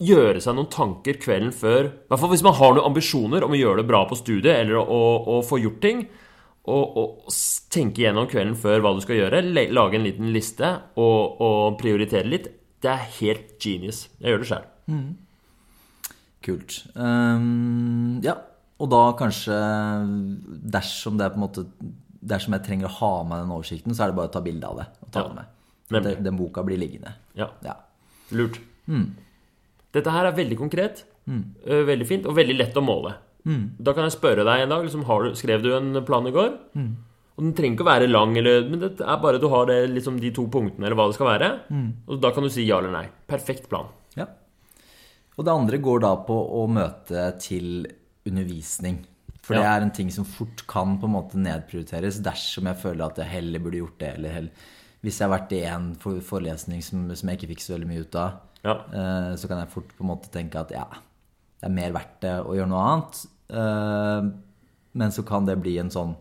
gjøre seg noen tanker kvelden før I hvert fall hvis man har noen ambisjoner om å gjøre det bra på studiet eller å, å, å få gjort ting. Og, og, tenke gjennom kvelden før hva du skal gjøre. Lage en liten liste og, og prioritere litt. Det er helt genius. Jeg gjør det sjøl. Mm. Kult. Um, ja, og da kanskje dersom det er på en måte Dersom jeg trenger å ha med den oversikten, så er det bare å ta bilde av det og ta ja. det med. Den, den, boka blir liggende. Ja. ja. Lurt. Mm. Dette her er veldig konkret, mm. veldig fint og veldig lett å måle. Mm. Da kan jeg spørre deg en dag liksom, du, Skrev du en plan i går? Mm. Og Den trenger ikke å være lang, eller, men det er bare du har det, liksom, de to punktene, eller hva det skal være. Mm. Og da kan du si ja eller nei. Perfekt plan. Ja. Og det andre går da på å møte til undervisning. For ja. det er en ting som fort kan på en måte nedprioriteres dersom jeg føler at jeg heller burde gjort det. Eller heller, hvis jeg har vært i en forelesning som, som jeg ikke fikk så veldig mye ut av, ja. Eh, så kan jeg fort på en måte tenke at ja, det er mer verdt det å gjøre noe annet. Eh, men så kan det bli en sånn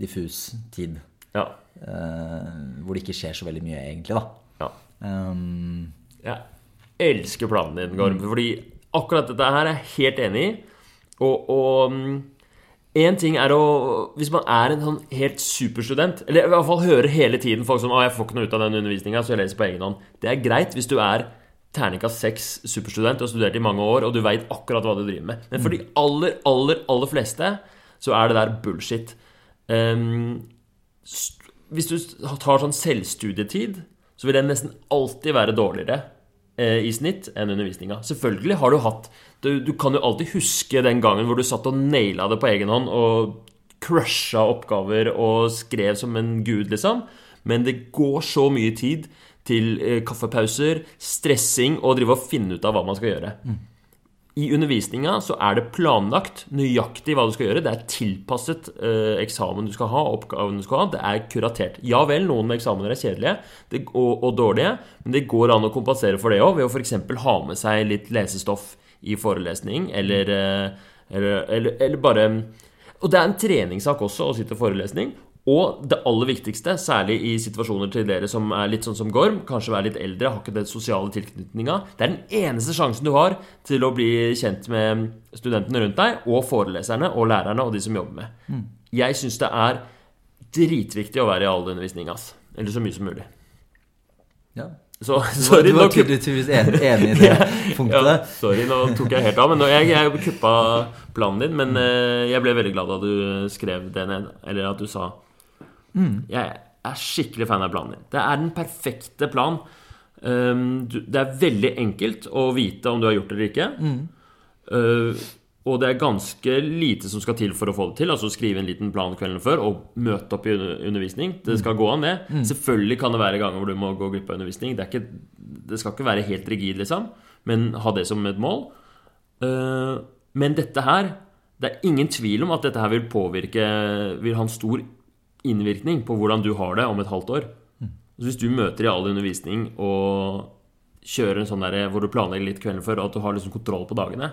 diffus tid. Ja. Eh, hvor det ikke skjer så veldig mye, egentlig, da. Ja. Um, jeg elsker planen din, Gorm. Mm. Fordi akkurat dette her er jeg helt enig i. Og, og mm, ting er å Hvis man er en sånn helt superstudent, eller i hvert fall hører hele tiden folk som 'Å, jeg får ikke noe ut av den undervisninga, så jeg leser på egen hånd'. Det er greit hvis du er terningkast seks superstudent og har studert i mange år, og du veit akkurat hva du driver med. Men for de aller, aller, aller fleste så er det der bullshit. Um, hvis du tar sånn selvstudietid, så vil den nesten alltid være dårligere eh, i snitt enn undervisninga. Selvfølgelig har du hatt du, du, kan jo alltid huske den gangen hvor du satt og naila det på egen hånd og crusha oppgaver og skrev som en gud, liksom. Men det går så mye tid til eh, kaffepauser, stressing og drive og finne ut av hva man skal gjøre. I undervisninga så er det planlagt nøyaktig hva du skal gjøre. Det er tilpasset eh, eksamen du skal ha, oppgaven du skal ha. Det er kuratert. Ja vel, noen eksamener er kjedelige det, og, og, dårlige, men det går an å kompensere for det òg ved å f.eks. ha med seg litt lesestoff i forelesning, eller, eh, eller, eller, eller bare Og det er en treningssak også å sitte i forelesning. Og det aller viktigste, særlig i situasjoner til dere som er litt sånn som Gorm, kanskje være litt eldre, har ikke den sosiale tilknytninga Det er den eneste sjansen du har til å bli kjent med studentene rundt deg, og foreleserne og lærerne og de som jobber med. Mm. Jeg syns det er dritviktig å være i all undervisning, ass. Eller så mye som mulig. Ja. Så, *laughs* sorry, du var tydeligvis enig i *laughs* det punktet. Ja, sorry, nå tok jeg helt av. Men jeg, jeg kuppa planen din. Men eh, jeg ble veldig glad da du skrev det ned. Eller at du sa Mm. Jeg er skikkelig fan av planen din. Det er den perfekte plan. Um, det er veldig enkelt å vite om du har gjort det eller ikke. Mm. Uh, og det er ganske lite som skal til for å få det til. Altså skrive en liten plan kvelden før og møte opp i undervisning. Det skal gå an, det. Mm. Selvfølgelig kan det være ganger hvor du må gå glipp av undervisning. Det, ikke, det, skal ikke være helt rigid, liksom, men ha det som et mål. Uh, men dette her Det er ingen tvil om at dette her vil påvirke Vil ha en stor innvirkning på hvordan du har det om et halvt år. Mm. Så hvis du møter i all undervisning og kjører en sånn der hvor du planlegger litt kvelden før, og at du har liksom kontroll på dagene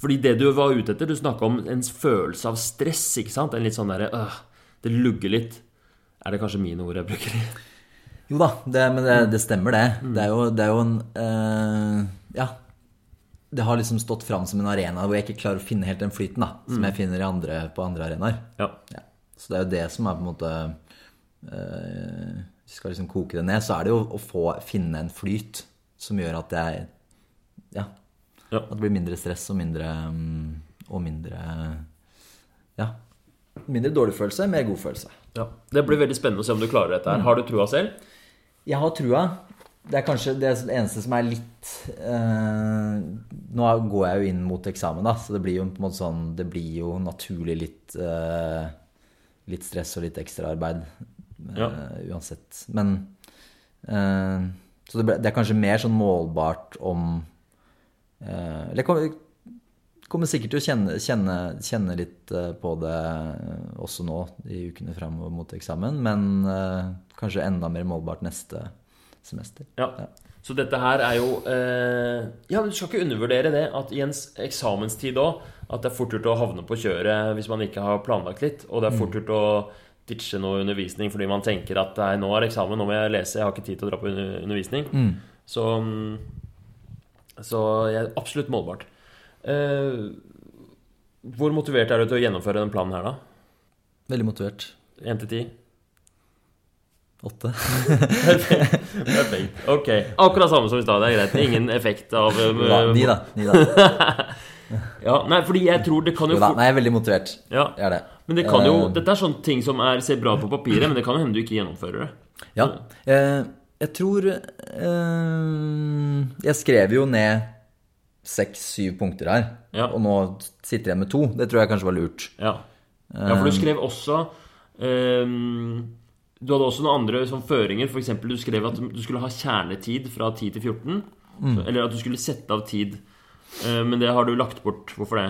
Fordi det du var ute etter, du snakka om en følelse av stress, ikke sant? En litt sånn derre øh, Det lugger litt. Er det kanskje mine ord jeg bruker? *laughs* Jo da, det, men det, det, stemmer, det. Mm. Det, er jo, det er jo en øh, Ja. Det har liksom stått fram som en arena hvor jeg ikke klarer å finne helt den flyten da, som mm. jeg finner andre, på andre arenaer. Ja. ja. Så det er jo det som er på en måte øh, Hvis vi skal liksom koke det ned, så er det jo å få, finne en flyt som gjør at jeg ja, ja. At det blir mindre stress og mindre mm, Og mindre Ja. Mindre dårlig følelse, mer god følelse. Ja. Det blir veldig spennende å se om du klarer dette. her. Har du trua selv? Jeg har trua. Det er kanskje det eneste som er litt eh, Nå går jeg jo inn mot eksamen, da, så det blir jo på en måte sånn Det blir jo naturlig litt eh, litt stress og litt ekstraarbeid ja. uh, uansett. Men uh, Så det, ble, det, er kanskje mer sånn målbart om uh, Jeg kommer sikkert til å kjenne, kjenne, kjenne litt eh, på det også nå i ukene framover mot eksamen, men eh, kanskje enda mer målbart neste semester. Ja. Så dette her er jo eh, Ja, du skal ikke undervurdere det at i en eksamenstid òg at det er fort gjort å havne på kjøret hvis man ikke har planlagt litt. Og det er fort gjort å ditche noe undervisning fordi man tenker at nei, nå er eksamen, nå må jeg lese, jeg har ikke tid til å dra på undervisning. Så, mm, så jeg er absolutt målbart. Eh, hvor motivert er du til å gjennomføre den planen her, da? Veldig motivert. 1 til 10? Åtte. *laughs* Perfekt. Ok. Akkurat samme som i stad. Det er greit. Ingen effekt av eh, Ni, da. Ni, da. *laughs* Ja, nei, fordi jeg tror det kan jo Jo da. Nei, jeg er veldig motivert. ja. Jeg er det. Men det kan jo Eh, Dette er sånne ting som er, ser bra på papiret, men det kan jo hende du ikke gjennomfører det. Ja. Eh, jeg tror eh, Jeg skrev jo ned seks-syv punkter her. Ja. Og nå sitter jeg med to. Det tror jeg kanskje var lurt. Ja, ja for du skrev også Du hadde også noen andre sånn føringer. F.eks. du skrev at du skulle ha kjernetid fra 10 til 14. Mm. Så, eller at du skulle sette av tid. Eh, men det har du lagt bort. Hvorfor det?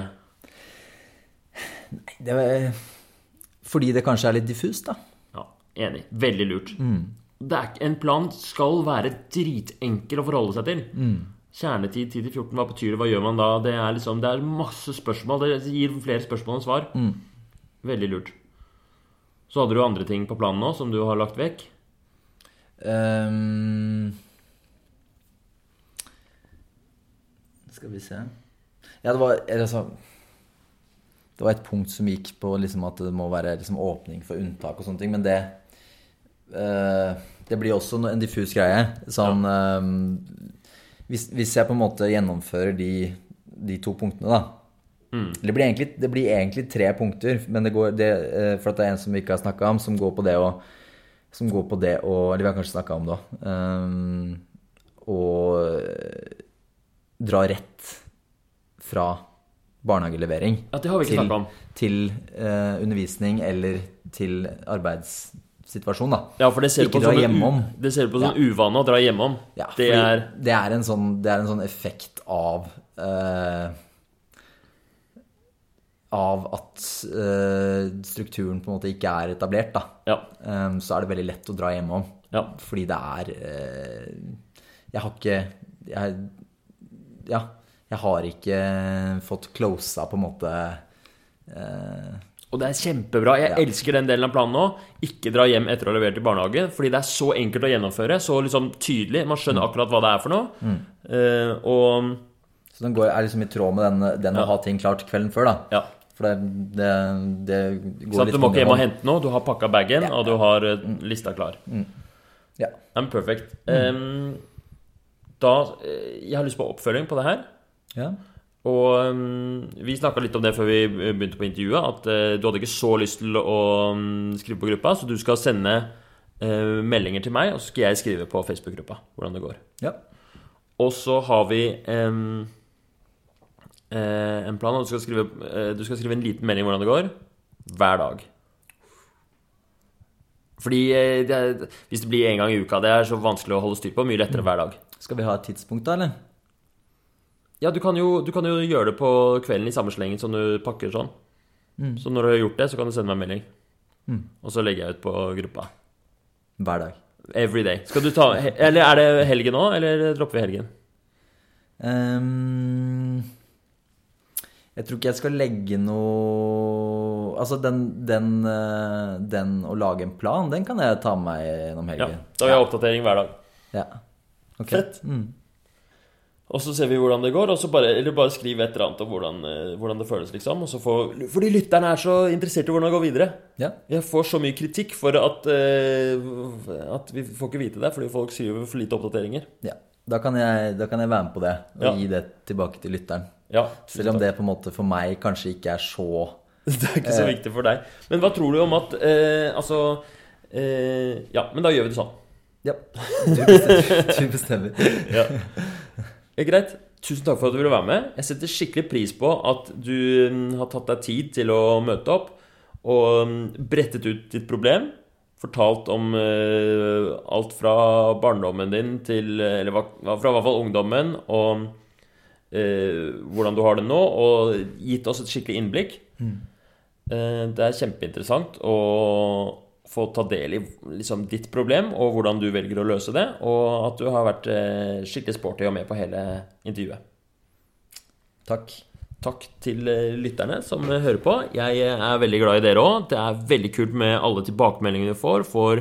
Det var, fordi det kanskje er litt diffust, da. Ja, Enig. Veldig lurt. Mm. Det er, en plan skal være dritenkel å forholde seg til. Mm. Kjernetid 10 til 14, hva betyr det? Hva gjør man da? Det er liksom, det er masse spørsmål. Det gir flere spørsmål enn svar. Mm. Veldig lurt. Så hadde du andre ting på planen nå som du har lagt vekk? Ehm, skal vi se Ja, det var altså, Det var et punkt som gikk på liksom at det må være liksom åpning for unntak og sånne ting, men det eh, Det blir også en diffus greie. Sånn ehm, hvis, hvis jeg på en måte gjennomfører de, de to punktene, da det, blir egentlig, det blir egentlig tre punkter, men det går det, eh, For det er en som vi ikke har snakka om, som går på det å Som går på det å Eller vi har kanskje snakka om det òg. Um, å eh, dra rett fra barnehagelevering Ja, det har vi ikke til, om. til uh, undervisning eller til arbeidssituasjon, da. Ja, for det ser du Ikke på dra hjemom. Det ser du på sånn uvane å dra hjemom. Ja, det er det er en sånn, det er en sånn effekt av uh, Av at uh, strukturen på en måte ikke er etablert, da. Ja. Um, så er det veldig lett å dra hjemom. Ja. Fordi det er Jeg har ikke jeg, Ja. Jeg har ikke fått closa på en måte eh, Og det er kjempebra. Jeg Ja. elsker den delen av planen nå. Ikke dra hjem etter å ha levert i barnehagen. Fordi det er så enkelt å gjennomføre. Så liksom tydelig. Man Mm. skjønner akkurat hva det er for noe. Eh, og Så den går, er liksom i tråd med den, den Ja. å ha ting klart kvelden før, da. ja. For det, det, det går Så litt du må ikke hjem og hente noe. Du har pakka bagen, og du har eh, lista klar. Ja. I'm perfect. Em, da eh, Jeg har lyst på oppfølging på det her. ja. Og um, vi snakka litt om det før vi begynte på intervjuet, at uh, du hadde ikke så lyst til å um, skrive på gruppa, så du skal sende uh, meldinger til meg, og så skal jeg skrive på Facebook-gruppa hvordan det går. ja. Og så har vi um, uh, en plan, og du skal, skrive, eh, du skal skrive en liten melding hvordan det går, hver dag. Fordi eh, det er, hvis det blir én gang i uka, det er så vanskelig å holde styr på. Mye lettere hver dag. Skal vi ha et tidspunkt, da, eller? Ja, du kan, jo, du kan jo gjøre det på kvelden i samme slengen som du pakker sånn. Så når du har gjort det, så kan du sende meg en melding. Og så legger jeg ut på gruppa. Hver dag. Every day. Skal du ta Eller er det helgen òg, eller dropper vi helgen? Um, jeg tror ikke jeg skal legge noe Altså, den, den, eh, den å lage en plan, den kan jeg ta med meg gjennom helgen. Ja. Da har jeg oppdatering hver dag. Ja. Ok. Fett. Mm. Og så ser vi hvordan det går, og så bare, eller bare skriv et eller annet om hvordan, eh, hvordan det føles, liksom. Og så får, fordi lytterne er så interessert i hvordan det går videre. Ja. Jeg får så mye kritikk for at, uh, at vi får ikke vite det, fordi folk skriver for lite oppdateringer. ja. Da, kan jeg, da kan jeg være med på det, og Ja. gi det tilbake til lytteren. Ja, Selv om det på en måte for meg kanskje ikke er så *laughs* Det er ikke så viktig for deg. Men hva tror du om at uh, Altså uh, Ja, men da gjør vi det sånn. Ja. Du bestemmer. Du bestemmer. Ja. Eh, Greit. Tusen takk for at du ville være med. Jeg setter skikkelig pris på at du mm, har tatt deg tid til å møte opp og mm, brettet ut ditt problem. Fortalt om uh, alt fra barndommen din til Eller fra i hvert fall ungdommen og uh, hvordan du har det nå, og gitt oss et skikkelig innblikk. Eh, det er kjempeinteressant å få ta del i liksom, ditt problem og hvordan du velger å løse det, og at du har vært eh, skikkelig sporty og med på hele intervjuet. Takk. Takk til eh, lytterne som eh, hører på. Jeg eh, er veldig glad i dere òg. Det er veldig kult med alle tilbakemeldingene du får. For,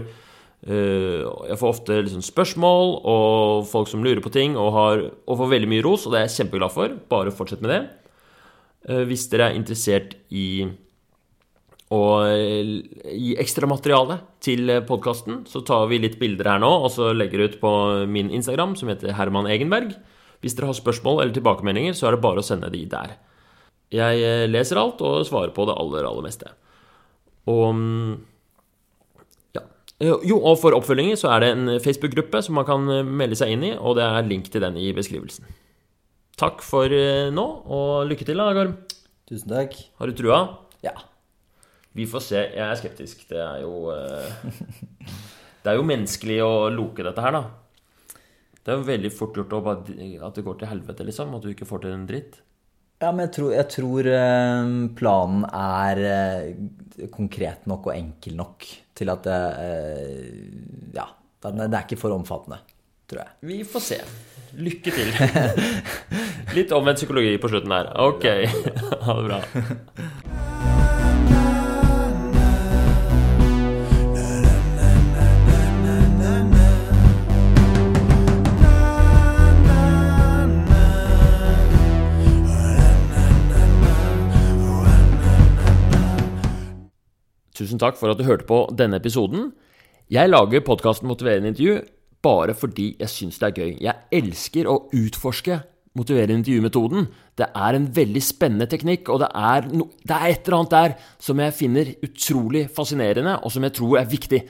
eh, jeg får ofte liksom spørsmål og folk som lurer på ting, og, har, og får veldig mye ros, og det er jeg kjempeglad for. Bare fortsett med det. Eh, hvis dere er interessert i å gi gi ekstramateriale til podkasten, så tar vi litt bilder her nå, og så legger ut på min Instagram, som heter Herman Egenberg. Hvis dere har spørsmål eller tilbakemeldinger, så er det bare å sende de der. Jeg eh, leser alt og svarer på det aller, aller meste. Og mm, ja. Eh, Jo, og for oppfølginger så er det en Facebook-gruppe som man kan eh, melde seg inn i, og det er link til den i beskrivelsen. Takk for eh, nå, og lykke til, da, Garm. Tusen takk. Har du trua? Ja. Vi får se. Jeg er skeptisk. Det er jo eh, Det er jo menneskelig å loke dette her, da. Det er jo veldig fort gjort at det går til helvete, liksom. At du ikke får til en dritt. Ja, men jeg tror, jeg tror eh, planen er eh, konkret nok og enkel nok til at det Ja, det er ikke for omfattende, tror jeg. Vi får se. Lykke til. *laughs* Litt omvendt psykologi på slutten her. Ok. *laughs* Ha det bra. Tusen takk for at du hørte på denne episoden. Jeg lager podkasten Motiverende intervju bare fordi jeg syns det er gøy. Jeg elsker å utforske motiverende intervjumetoden. Det er en veldig spennende teknikk, og det er, no, det er et eller annet der som jeg finner utrolig fascinerende, og som jeg tror er viktig.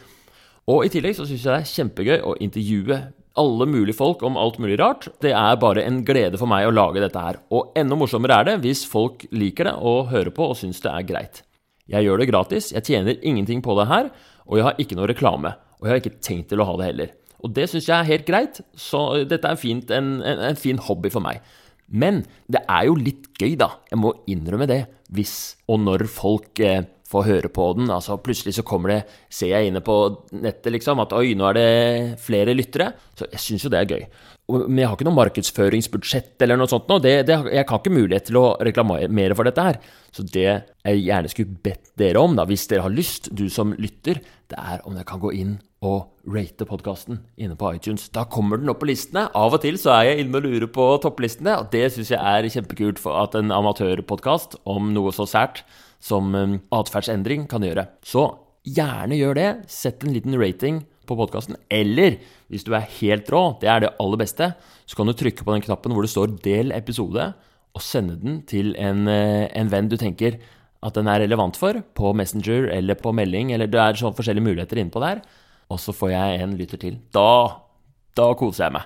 Og i tillegg så syns jeg det er kjempegøy å intervjue alle mulige folk om alt mulig rart. Det er bare en glede for meg å lage dette her. Og enda morsommere er det hvis folk liker det og hører på og syns det er greit. Jeg gjør det gratis, jeg tjener ingenting på det her, og jeg har ikke noe reklame. Og jeg har ikke tenkt til å ha det heller. Og det syns jeg er helt greit, så dette er fint, en, en, en fin hobby for meg. Men det er jo litt gøy, da. Jeg må innrømme det. Hvis og når folk eh, får høre på den. Altså Plutselig så kommer det, ser jeg inne på nettet liksom, at oi, nå er det flere lyttere. Så jeg syns jo det er gøy. Men jeg har ikke noe markedsføringsbudsjett eller noe sånt nå. Det, det, jeg har ikke mulighet til å reklamere for dette her. Så det jeg gjerne skulle bedt dere om, da, hvis dere har lyst, du som lytter, det er om dere kan gå inn og rate podkasten inne på iTunes. Da kommer den opp på listene. Av og til så er jeg inne og lurer på topplistene, og det syns jeg er kjempekult for at en amatørpodkast om noe så sært som um, atferdsendring kan gjøre. Så gjerne gjør det. Sett en liten rating på podkasten. Eller hvis du er helt rå, det er det aller beste, så kan du trykke på den knappen hvor det står 'del episode', og sende den til en, eh, en venn du tenker at den er relevant for, på Messenger eller på melding, eller det er sånn forskjellige muligheter innpå der. Og så får jeg en lytter til. Da, da koser jeg meg.